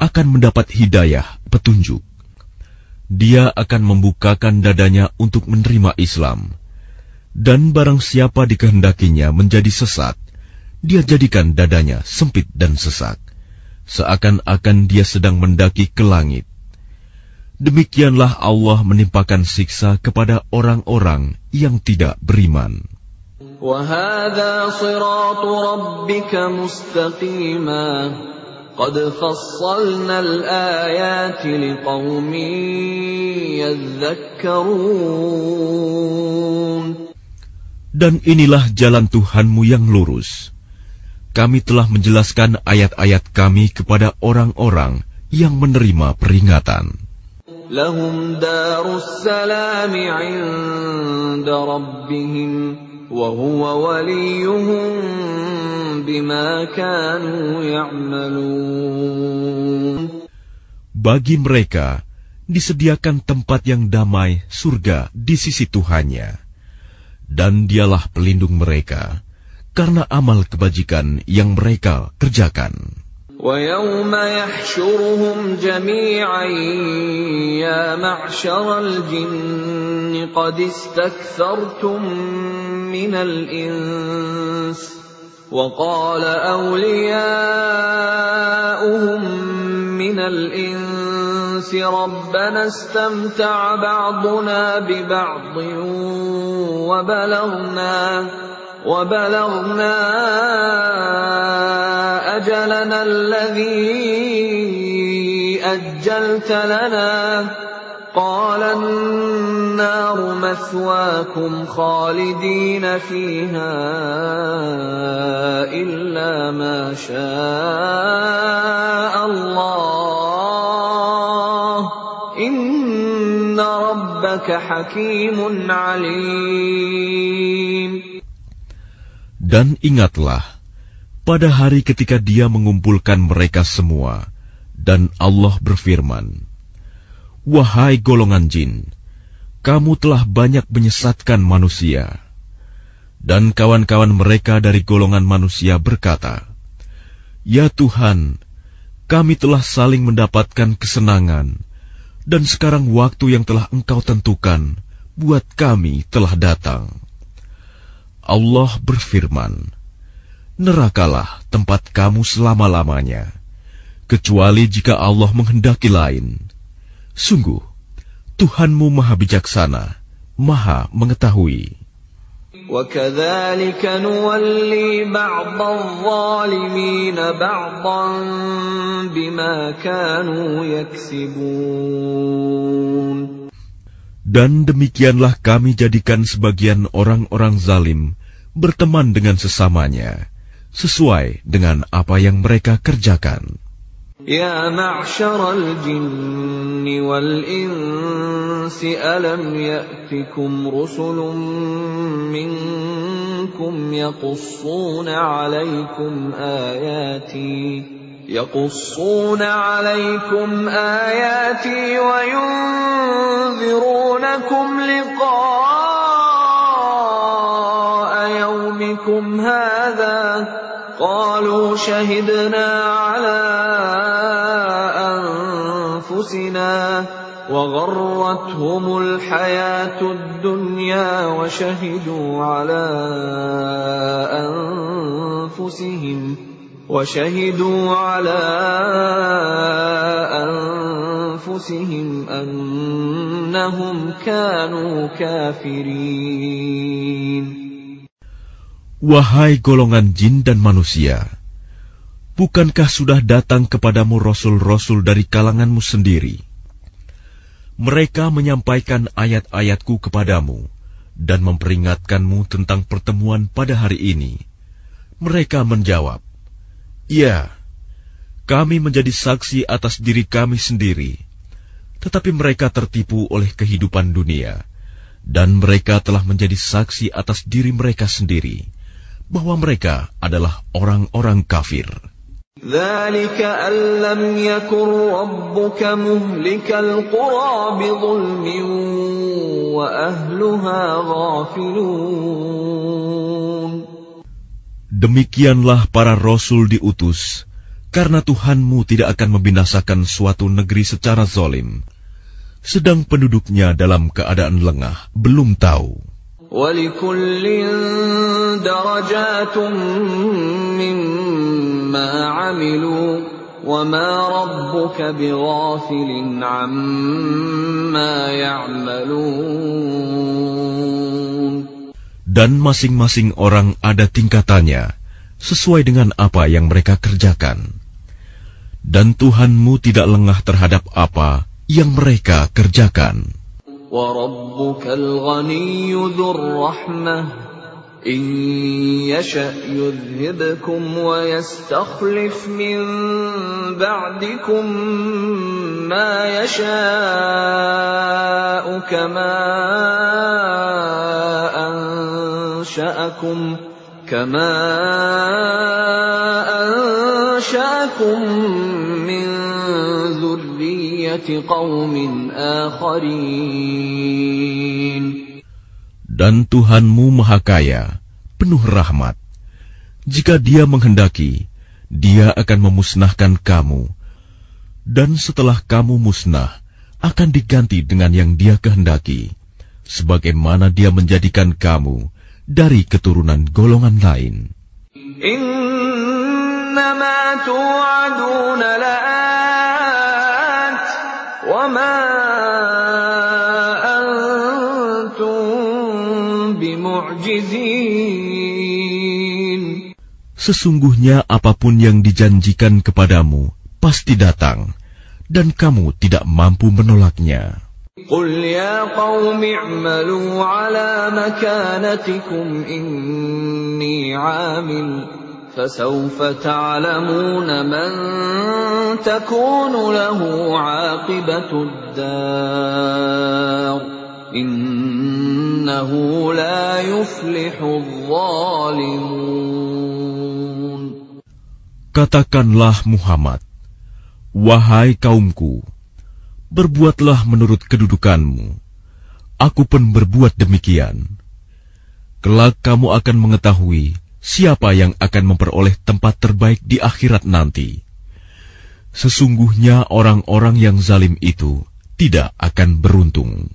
akan mendapat hidayah, petunjuk. Dia akan membukakan dadanya untuk menerima Islam. Dan barang siapa dikehendakinya menjadi sesat, dia jadikan dadanya sempit dan sesak, seakan-akan dia sedang mendaki ke langit. Demikianlah Allah menimpakan siksa kepada orang-orang yang tidak beriman. وهذا صراط ربك مستقيما قد فصلنا الآيات لقوم يذكرون Dan inilah jalan Tuhanmu yang lurus. Kami telah menjelaskan ayat-ayat kami kepada orang-orang yang menerima peringatan. لهم دار السلام عند ربهم وهو وليهم بما كانوا يعملون Bagi mereka disediakan tempat yang damai surga di sisi Tuhannya. Dan dialah pelindung mereka karena amal kebajikan yang mereka kerjakan. ويوم يحشرهم جميعا يا معشر الجن قد استكثرتم من الإنس. وقال أولياؤهم من الإنس ربنا استمتع بعضنا ببعض وبلغنا وبلغنا أجلنا الذي أجلت لنا. قال النار مثواكم خالدين فيها إلا ما شاء الله. إن ربك حكيم عليم. Dan ingatlah, pada hari ketika dia mengumpulkan mereka semua, dan Allah berfirman, Wahai golongan jin, kamu telah banyak menyesatkan manusia. Dan kawan-kawan mereka dari golongan manusia berkata, Ya Tuhan, kami telah saling mendapatkan kesenangan, dan sekarang waktu yang telah Engkau tentukan buat kami telah datang. Allah berfirman, Nerakalah tempat kamu selama-lamanya, kecuali jika Allah menghendaki lain. Sungguh, Tuhanmu maha bijaksana, maha mengetahui. وكذلك نولي بعض الظالمين بعضا بما كانوا يكسبون Dan demikianlah kami jadikan sebagian orang-orang zalim berteman dengan sesamanya, sesuai dengan apa yang mereka kerjakan. Ya ma'syaral jinni wal insi alam ya'tikum rusulun minkum yaqussuna alaikum ayati يقصون عليكم آياتي وينذرونكم لقاء يومكم هذا قالوا شهدنا على أنفسنا وغرتهم الحياة الدنيا وشهدوا على أنفسهم وشهدوا على أنفسهم أنهم كانوا كافرين Wahai golongan jin dan manusia, bukankah sudah datang kepadamu rasul-rasul dari kalanganmu sendiri? Mereka menyampaikan ayat-ayatku kepadamu dan memperingatkanmu tentang pertemuan pada hari ini. Mereka menjawab, Ya, kami menjadi saksi atas diri kami sendiri, tetapi mereka tertipu oleh kehidupan dunia, dan mereka telah menjadi saksi atas diri mereka sendiri bahwa mereka adalah orang-orang kafir. ذلك أن لم يكن ربك مهلك القرى بظلم وأهلها غافلون Demikianlah para rasul diutus, karena Tuhanmu tidak akan membinasakan suatu negeri secara zolim, sedang penduduknya dalam keadaan lengah, belum tahu Dan masing-masing orang ada tingkatannya, sesuai dengan apa yang mereka kerjakan. Dan Tuhanmu tidak lengah terhadap apa yang mereka kerjakan. وربك الغني ذو الرحمة إن يشأ يذهبكم ويستخلف من بعدكم ما يشاء كما أنشأكم كما أنشأكم من ذرية قوم آخرين Dan Tuhanmu Maha Kaya, penuh rahmat. Jika Dia menghendaki, Dia akan memusnahkan kamu, dan setelah kamu musnah, akan diganti dengan yang Dia kehendaki, sebagaimana Dia menjadikan kamu dari keturunan golongan lain. Sesungguhnya apa pun yang dijanjikan kepadamu pasti datang, dan kamu tidak mampu menolaknya. قل يا قوم اعملوا على مكانتكم إني عامل فسوف تعلمون من تكون له عاقبة الدار إنه لا يفلح الظالمون Katakanlah Muhammad, Wahai kaumku, berbuatlah menurut kedudukanmu. Aku pun berbuat demikian. Kelak kamu akan mengetahui siapa yang akan memperoleh tempat terbaik di akhirat nanti. Sesungguhnya orang-orang yang zalim itu tidak akan beruntung.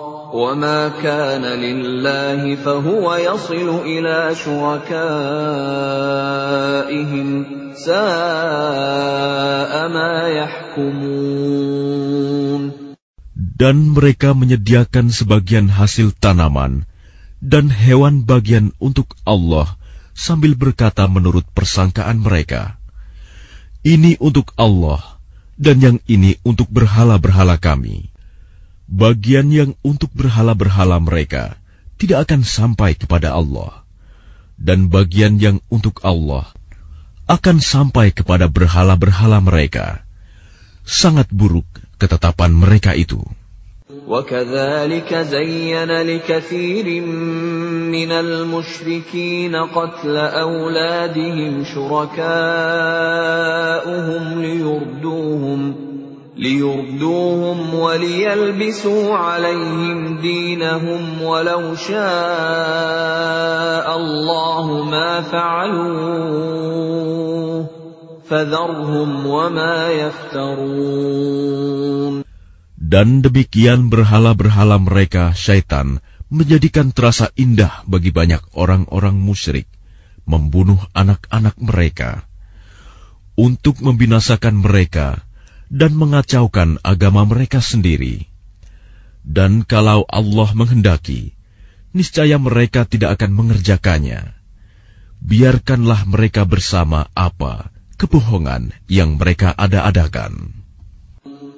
وما كان لله فهو يصل إلى شركائهم ساء ما يحكمون Dan mereka menyediakan sebagian hasil tanaman dan hewan bagian untuk Allah sambil berkata menurut persangkaan mereka, Ini untuk Allah dan yang ini untuk berhala-berhala kami. Bagian yang untuk berhala-berhala mereka tidak akan sampai kepada Allah, dan bagian yang untuk Allah akan sampai kepada berhala-berhala mereka. Sangat buruk ketetapan mereka itu. وكذلك زين لكثير من المشركين قتل أولادهم شركاؤهم ليردوهم ليردوهم وليلبسوا عليهم دينهم ولو شاء الله ما فعلوه فذرهم وما يفترون Dan demikian berhala-berhala mereka, syaitan, menjadikan terasa indah bagi banyak orang-orang musyrik, membunuh anak-anak mereka, untuk membinasakan mereka dan mengacaukan agama mereka sendiri. Dan kalau Allah menghendaki, niscaya mereka tidak akan mengerjakannya. Biarkanlah mereka bersama apa kebohongan yang mereka ada-adakan.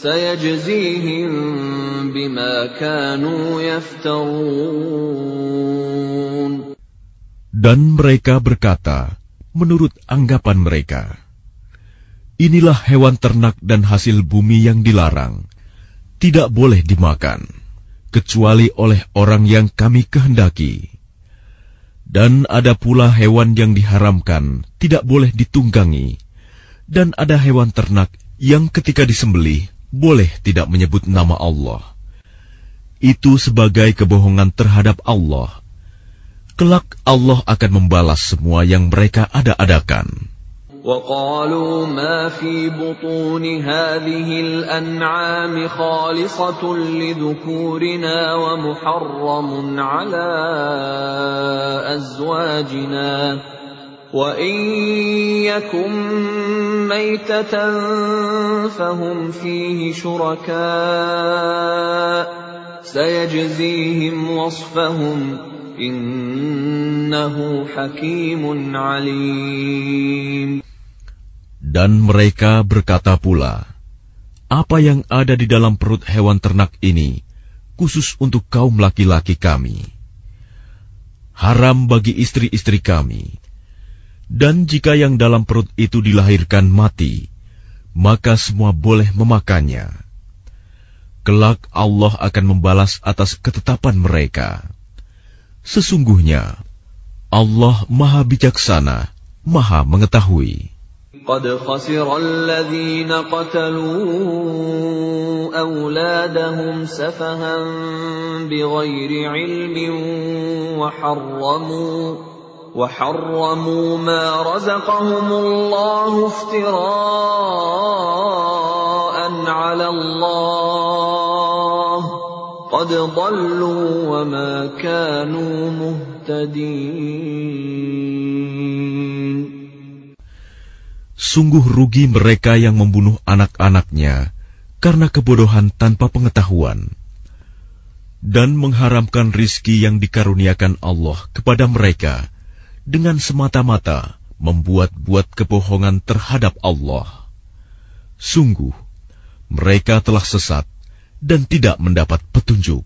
سيجزيهم بما كانوا يفترون Dan mereka berkata, menurut anggapan mereka, Inilah hewan ternak dan hasil bumi yang dilarang, tidak boleh dimakan, kecuali oleh orang yang kami kehendaki. Dan ada pula hewan yang diharamkan, tidak boleh ditunggangi. Dan ada hewan ternak yang ketika disembelih, boleh tidak menyebut nama Allah. Itu sebagai kebohongan terhadap Allah. Kelak Allah akan membalas semua yang mereka ada-adakan. وقالوا ما في بطون هذه الأنعام خالصة لذكورنا ومحرم على أزواجنا وإن يكن ميتة فهم فيه شركاء سيجزيهم وصفهم إنه حكيم عليم Dan mereka berkata pula, Apa yang ada di dalam perut hewan ternak ini, khusus untuk kaum laki-laki kami. Haram bagi istri-istri kami. Dan jika yang dalam perut itu dilahirkan mati, maka semua boleh memakannya. Kelak Allah akan membalas atas ketetapan mereka. Sesungguhnya, Allah Maha Bijaksana, Maha Mengetahui. قد خسر الذين قتلوا أولادهم سفها بغير علم وحرموا وحرموا ما رزقهم الله افتراء على الله قد ضلوا وما كانوا مهتدين Sungguh rugi mereka yang membunuh anak-anaknya karena kebodohan tanpa pengetahuan dan mengharamkan rizki yang dikaruniakan Allah kepada mereka dengan semata-mata membuat-buat kebohongan terhadap Allah. Sungguh, mereka telah sesat dan tidak mendapat petunjuk.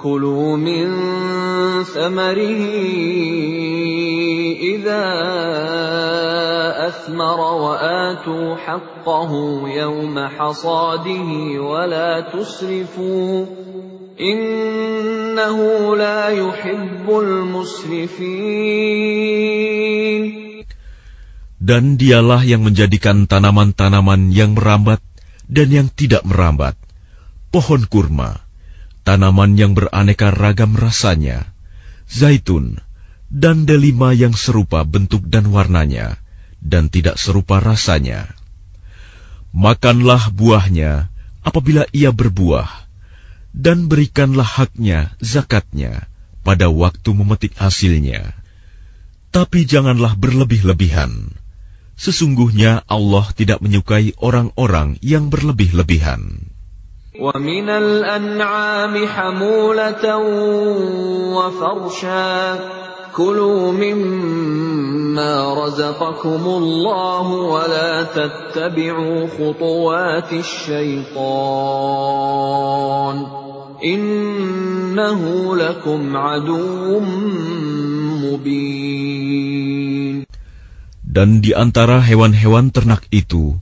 كلوا من ثمره إذا أثمر وآتوا حقه يوم حصاده ولا تسرفوا إنه لا يحب المسرفين Dan dialah yang menjadikan tanaman-tanaman yang merambat dan yang tidak merambat, pohon kurma, tanaman yang beraneka ragam rasanya, zaitun, dan delima yang serupa bentuk dan warnanya, dan tidak serupa rasanya. Makanlah buahnya apabila ia berbuah, dan berikanlah haknya, zakatnya, pada waktu memetik hasilnya. Tapi janganlah berlebih-lebihan. Sesungguhnya Allah tidak menyukai orang-orang yang berlebih-lebihan. ومن الأنعام حمولة وفرشا كلوا مما رزقكم الله ولا تتبعوا خطوات الشيطان إنه لكم عدو مبين Dan di antara hewan-hewan ternak itu,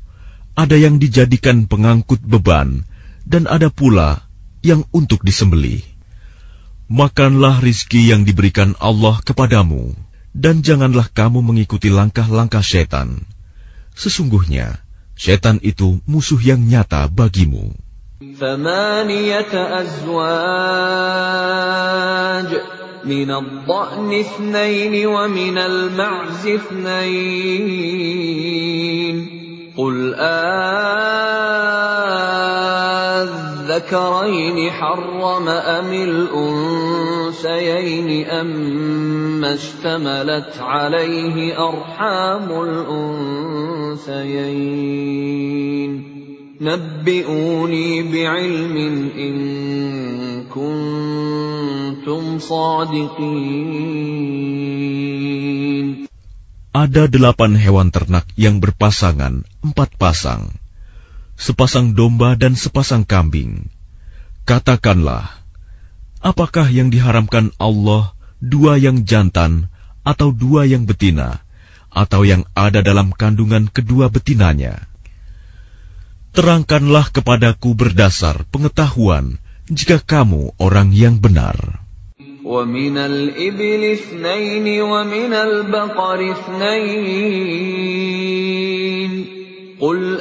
ada yang dijadikan pengangkut beban, dan ada pula yang untuk disembeli. Makanlah rizki yang diberikan Allah kepadamu, dan janganlah kamu mengikuti langkah-langkah setan. Sesungguhnya, setan itu musuh yang nyata bagimu. ثمانية أزواج من الضأن اثنين ومن المعز اثنين قل آذكرين حرم أم الأنثيين أما اشتملت عليه أرحام الأنثيين نبئوني بعلم إن كنتم صادقين Ada delapan hewan ternak yang berpasangan, empat pasang, sepasang domba dan sepasang kambing. Katakanlah, apakah yang diharamkan Allah dua yang jantan atau dua yang betina, atau yang ada dalam kandungan kedua betinanya? Terangkanlah kepadaku berdasar pengetahuan jika kamu orang yang benar. ومن الإبل اثنين ومن البقر اثنين قل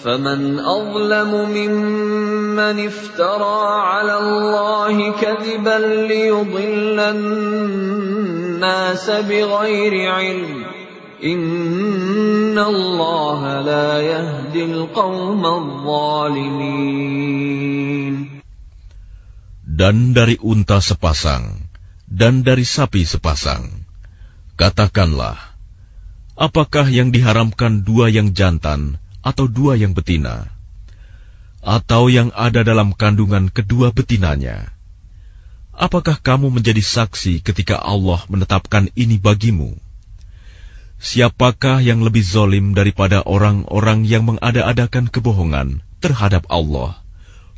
فمن أظلم ممن افترى على الله كذبا ليضل الناس بغير علم إن الله لا يهدي القوم الظالمين dan dari unta sepasang, dan dari sapi sepasang. Katakanlah, apakah yang diharamkan dua yang jantan atau dua yang betina, atau yang ada dalam kandungan kedua betinanya? Apakah kamu menjadi saksi ketika Allah menetapkan ini bagimu? Siapakah yang lebih zolim daripada orang-orang yang mengada-adakan kebohongan terhadap Allah?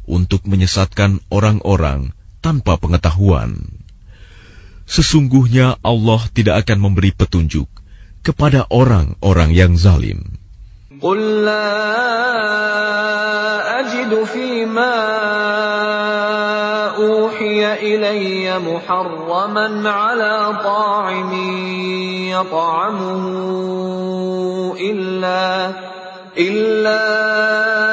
untuk menyesatkan orang-orang tanpa pengetahuan. Sesungguhnya Allah tidak akan memberi petunjuk kepada orang-orang yang zalim. قل لا أجد فيما أوحي إلي محرما على طاعم يطعمه إلا إلا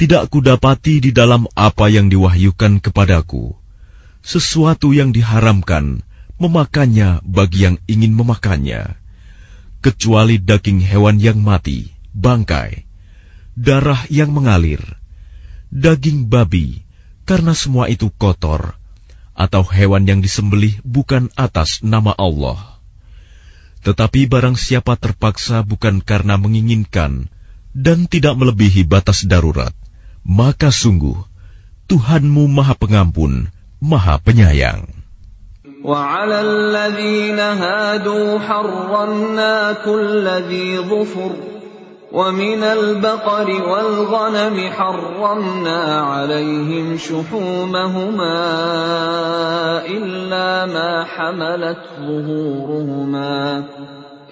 tidak kudapati di dalam apa yang diwahyukan kepadaku, sesuatu yang diharamkan memakannya bagi yang ingin memakannya, kecuali daging hewan yang mati, bangkai, darah yang mengalir, daging babi, karena semua itu kotor, atau hewan yang disembelih bukan atas nama Allah. Tetapi barang siapa terpaksa bukan karena menginginkan, dan tidak melebihi batas darurat, maka sungguh Tuhanmu Maha Pengampun, Maha Penyayang. وعلى الذين هادوا حرمنا كل ذي ظفر ومن البقر والغنم حرمنا عليهم شحومهما إلا ما حملت ظهورهما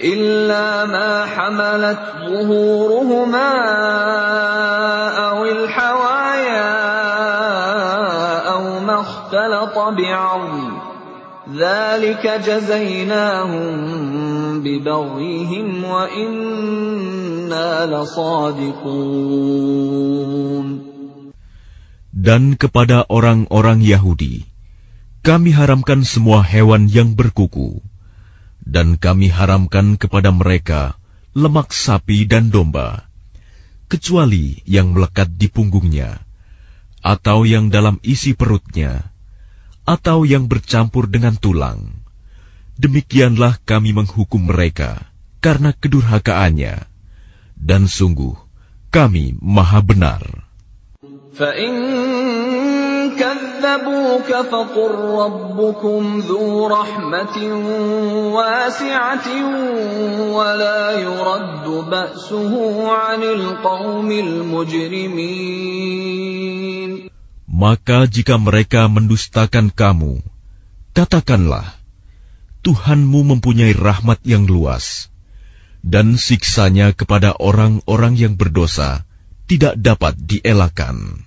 إلا ما حملت ظهورهما أو الحوايا أو ما اختلط بعظم ذلك جزيناهم ببغيهم وإنا لصادقون Dan kepada orang-orang Yahudi, kami haramkan semua hewan yang berkuku, dan kami haramkan kepada mereka lemak sapi dan domba, kecuali yang melekat di punggungnya, atau yang dalam isi perutnya, atau yang bercampur dengan tulang. Demikianlah kami menghukum mereka karena kedurhakaannya, dan sungguh kami maha benar. كذبوك فقل ربكم ذو رحمة واسعة ولا يرد بأسه عن القوم المجرمين Maka jika mereka mendustakan kamu, katakanlah, Tuhanmu mempunyai rahmat yang luas, dan siksanya kepada orang-orang yang berdosa tidak dapat dielakkan.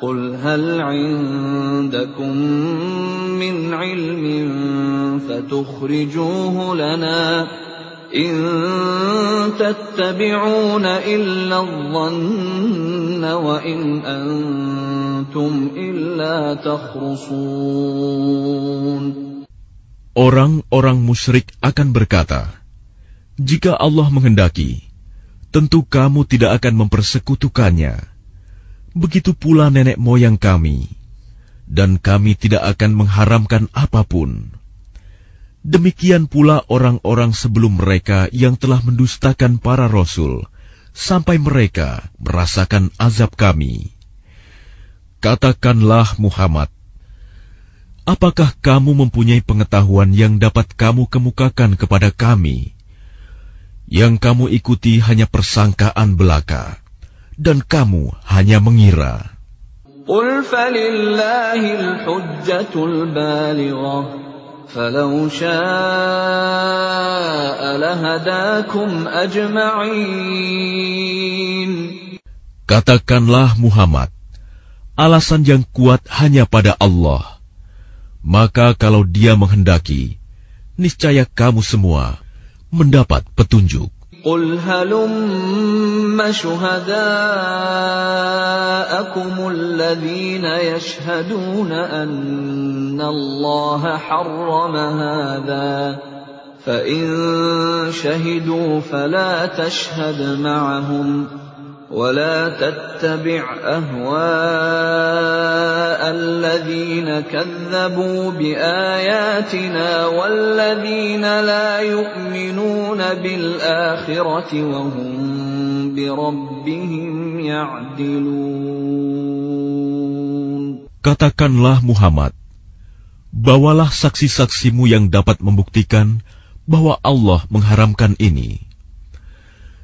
قل هل عندكم من علم فتخرجوه لنا إن تتبعون إلا الظن وإن أنتم إلا تخرصون Orang-orang musyrik akan berkata, "Jika Allah menghendaki, tentu kamu tidak akan mempersekutukannya. Begitu pula nenek moyang kami, dan kami tidak akan mengharamkan apa pun." Demikian pula orang-orang sebelum mereka yang telah mendustakan para rasul, sampai mereka merasakan azab kami. Katakanlah Muhammad, apakah kamu mempunyai pengetahuan yang dapat kamu kemukakan kepada kami? Yang kamu ikuti hanya persangkaan belaka, dan kamu hanya mengira. قل فلله الحجة البالغة فلو شاء لهداكم أجمعين Katakanlah Muhammad, alasan yang kuat hanya pada Allah. Maka kalau dia menghendaki, niscaya kamu semua mendapat petunjuk. قل هلم شهداءكم الذين يشهدون أن الله حرم هذا فإن شهدوا فلا تشهد معهم ولا تتبع أهواء الذين كذبوا بآياتنا والذين لا يؤمنون بالآخرة وهم بربهم يعدلون Katakanlah Muhammad, bawalah saksi-saksimu yang dapat membuktikan bahwa Allah mengharamkan ini.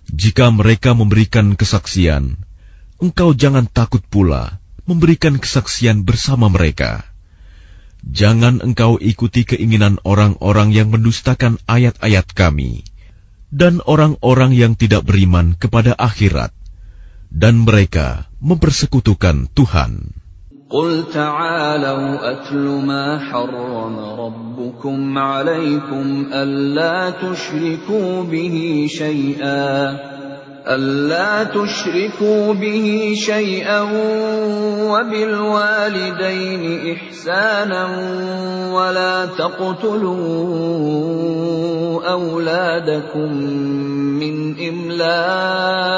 Jika mereka memberikan kesaksian, engkau jangan takut pula memberikan kesaksian bersama mereka. Jangan engkau ikuti keinginan orang-orang yang mendustakan ayat-ayat kami, dan orang-orang yang tidak beriman kepada akhirat, dan mereka mempersekutukan Tuhan. قل تعالوا أتل ما حرم ربكم عليكم ألا تشركوا به شيئا ألا تشركوا به شيئا وبالوالدين إحسانا ولا تقتلوا أولادكم من إملاق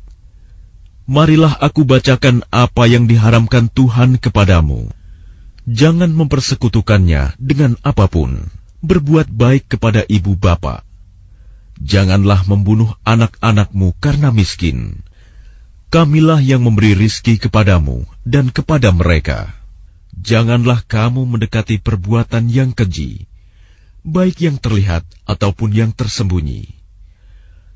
marilah aku bacakan apa yang diharamkan Tuhan kepadamu. Jangan mempersekutukannya dengan apa pun. Berbuat baik kepada ibu bapa. Janganlah membunuh anak-anakmu karena miskin. Kamilah yang memberi rizki kepadamu dan kepada mereka. Janganlah kamu mendekati perbuatan yang keji, baik yang terlihat ataupun yang tersembunyi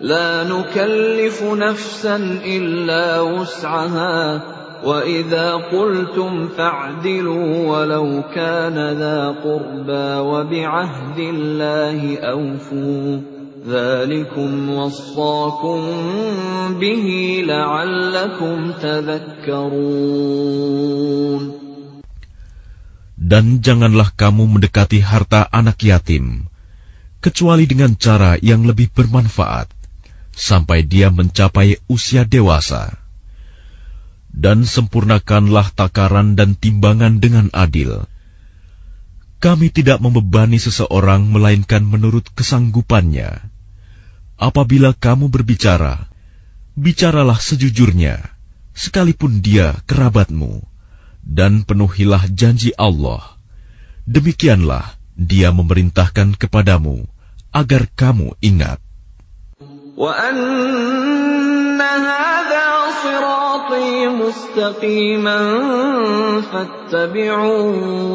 لا نكلف نفسا إلا وسعها وإذا قلتم فاعدلوا ولو كان ذا قربى وبعهد الله أوفوا ذلكم وصاكم به لعلكم تذكرون Dan janganlah kamu mendekati harta anak yatim, kecuali dengan cara yang lebih bermanfaat, sampai dia mencapai usia dewasa. Dan sempurnakanlah takaran dan timbangan dengan adil. Kami tidak membebani seseorang melainkan menurut kesanggupannya. Apabila kamu berbicara, bicaralah sejujurnya, sekalipun dia kerabatmu dan penuhilah janji Allah. Demikianlah Dia memerintahkan kepadamu agar kamu ingat. وأن هذا صراطي مستقيما فاتبعوه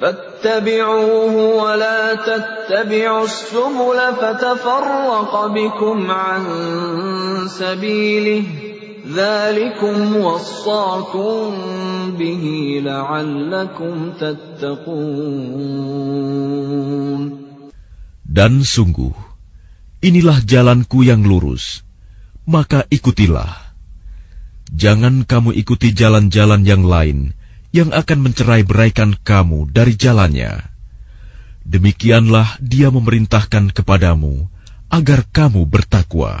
فاتبعوه ولا تتبعوا السبل فتفرق بكم عن سبيله ذلكم وصاكم به لعلكم تتقون Dan sungguh, inilah jalanku yang lurus, maka ikutilah. Jangan kamu ikuti jalan-jalan yang lain yang akan mencerai beraikan kamu dari jalannya. Demikianlah dia memerintahkan kepadamu agar kamu bertakwa.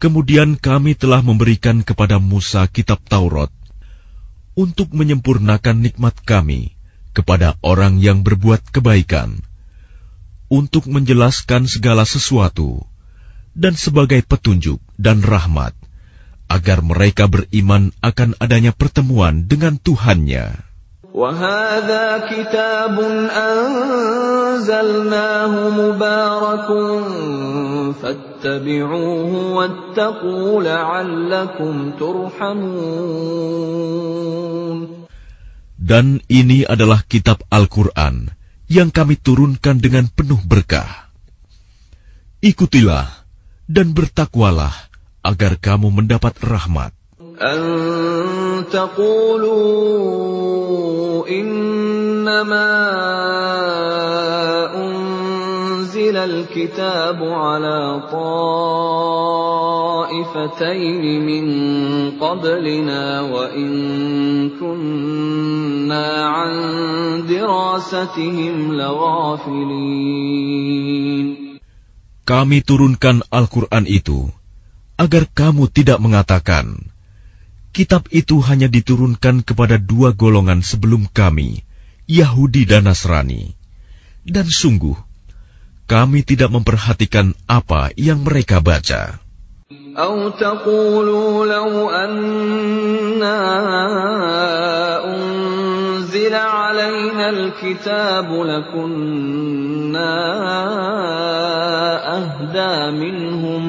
Kemudian kami telah memberikan kepada Musa kitab Taurat untuk menyempurnakan nikmat kami kepada orang yang berbuat kebaikan, untuk menjelaskan segala sesuatu, dan sebagai petunjuk dan rahmat, agar mereka beriman akan adanya pertemuan dengan Tuhannya. وهذا كتاب أنزلناه مبارك فاتبعوه واتقوا لعلكم ترحمون Dan ini adalah kitab Al-Quran yang kami turunkan dengan penuh berkah. Ikutilah dan bertakwalah agar kamu mendapat rahmat. أن تقولوا إنما أنزل الكتاب على طائفتين من قبلنا وإن كنا عن دراستهم لغافلين. Kami turunkan Al-Quran itu agar kamu tidak mengatakan, kitab itu hanya diturunkan kepada dua golongan sebelum kami, Yahudi dan Nasrani. Dan sungguh, kami tidak memperhatikan apa yang mereka baca. أو تقولوا لو أنا أنزل علينا الكتاب لكنا أهدى منهم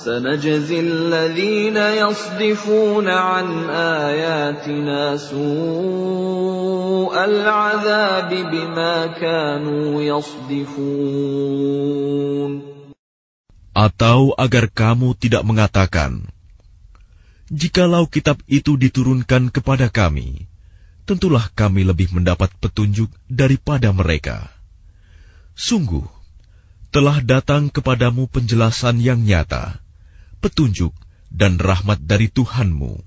سنجزي الذين يصدفون عن آياتنا سوء العذاب بما كانوا يصدفون Atau agar kamu tidak mengatakan, Jikalau kitab itu diturunkan kepada kami, tentulah kami lebih mendapat petunjuk daripada mereka. Sungguh, telah datang kepadamu penjelasan yang nyata, petunjuk dan rahmat dari Tuhanmu.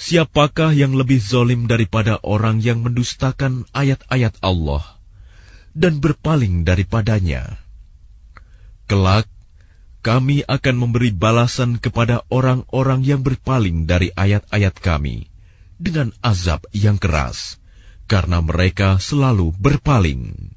Siapakah yang lebih zolim daripada orang yang mendustakan ayat-ayat Allah dan berpaling daripadanya? Kelak, kami akan memberi balasan kepada orang-orang yang berpaling dari ayat-ayat kami dengan azab yang keras, karena mereka selalu berpaling.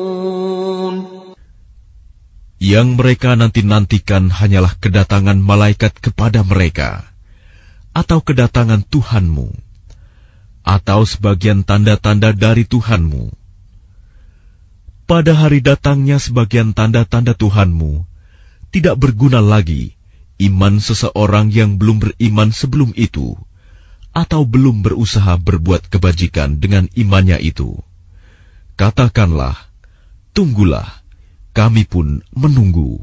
Yang mereka nanti-nantikan hanyalah kedatangan malaikat kepada mereka, atau kedatangan Tuhanmu, atau sebagian tanda-tanda dari Tuhanmu. Pada hari datangnya sebagian tanda-tanda Tuhanmu, tidak berguna lagi iman seseorang yang belum beriman sebelum itu, atau belum berusaha berbuat kebajikan dengan imannya itu. Katakanlah, tunggulah kami pun menunggu.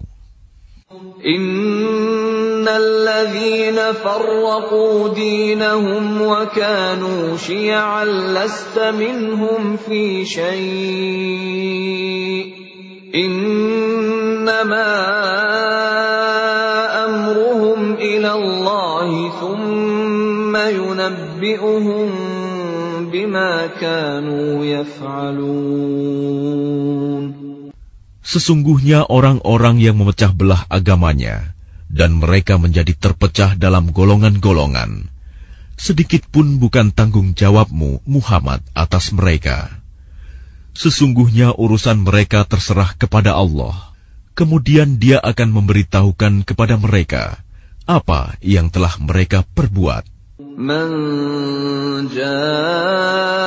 الذين فرقوا دينهم وكانوا شيعا لست منهم في شيء إنما أمرهم إلى الله ثم ينبئهم بما كانوا يفعلون Sesungguhnya orang-orang yang memecah belah agamanya dan mereka menjadi terpecah dalam golongan-golongan, sedikit pun bukan tanggung jawabmu, Muhammad, atas mereka. Sesungguhnya urusan mereka terserah kepada Allah. Kemudian Dia akan memberitahukan kepada mereka apa yang telah mereka perbuat. من جاء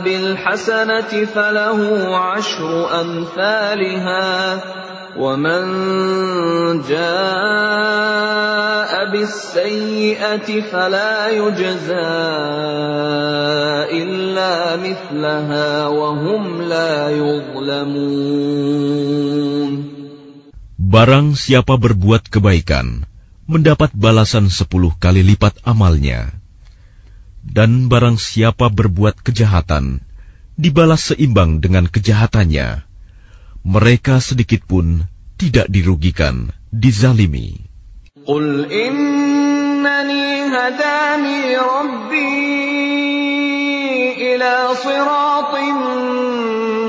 بالحسنة فله عشر أمثالها ومن جاء بالسيئة فلا يجزى إلا مثلها وهم لا يظلمون. Barang siapa berbuat kebaikan, mendapat balasan sepuluh kali lipat amalnya. Dan barang siapa berbuat kejahatan, dibalas seimbang dengan kejahatannya. Mereka sedikit pun tidak dirugikan, dizalimi. Qul innani hadani rabbi ila siratin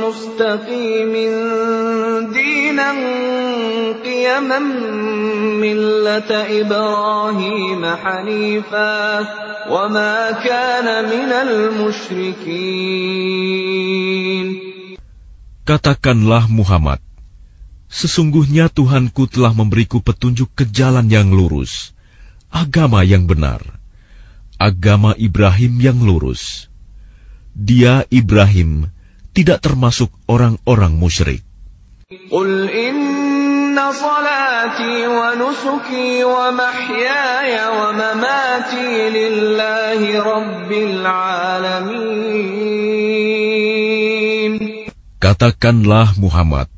mustaqimin dinan qiyaman Katakanlah Muhammad, sesungguhnya Tuhanku telah memberiku petunjuk ke jalan yang lurus, agama yang benar, agama Ibrahim yang lurus. Dia Ibrahim tidak termasuk orang-orang musyrik. Katakanlah Muhammad,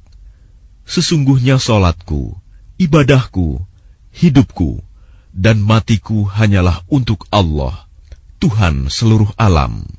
sesungguhnya solatku, ibadahku, hidupku, dan matiku hanyalah untuk Allah, Tuhan seluruh alam.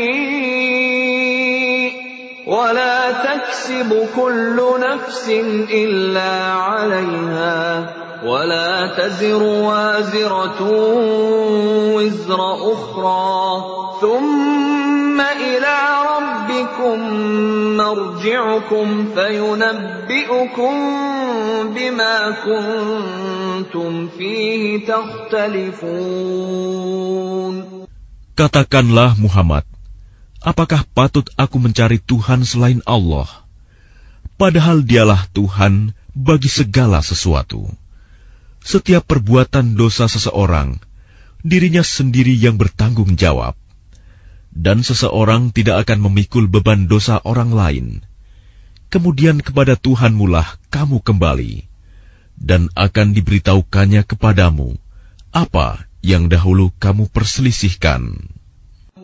تكسب كل نفس إلا عليها ولا تزر وازرة وزر أخرى ثم إلى ربكم مرجعكم فينبئكم بما كنتم فيه تختلفون Katakanlah Muhammad, apakah patut aku mencari Tuhan selain Allah? Padahal dialah Tuhan bagi segala sesuatu. Setiap perbuatan dosa seseorang, dirinya sendiri yang bertanggung jawab. Dan seseorang tidak akan memikul beban dosa orang lain. Kemudian kepada Tuhanmu lah kamu kembali, dan akan diberitahukannya kepadamu apa yang dahulu kamu perselisihkan.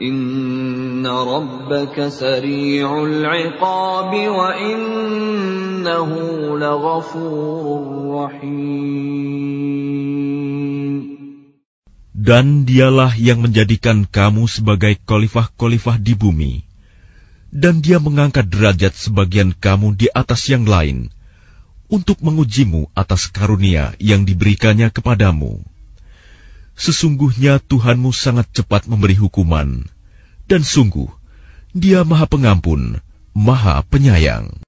Inna rabbaka sari'ul iqabi wa innahu laghafurur rahim. Dan dialah yang menjadikan kamu sebagai khalifah-khalifah di bumi. Dan dia mengangkat derajat sebagian kamu di atas yang lain, untuk mengujimu atas karunia yang diberikannya kepadamu. Sesungguhnya Tuhanmu sangat cepat memberi hukuman, dan sungguh, dia maha pengampun, maha penyayang.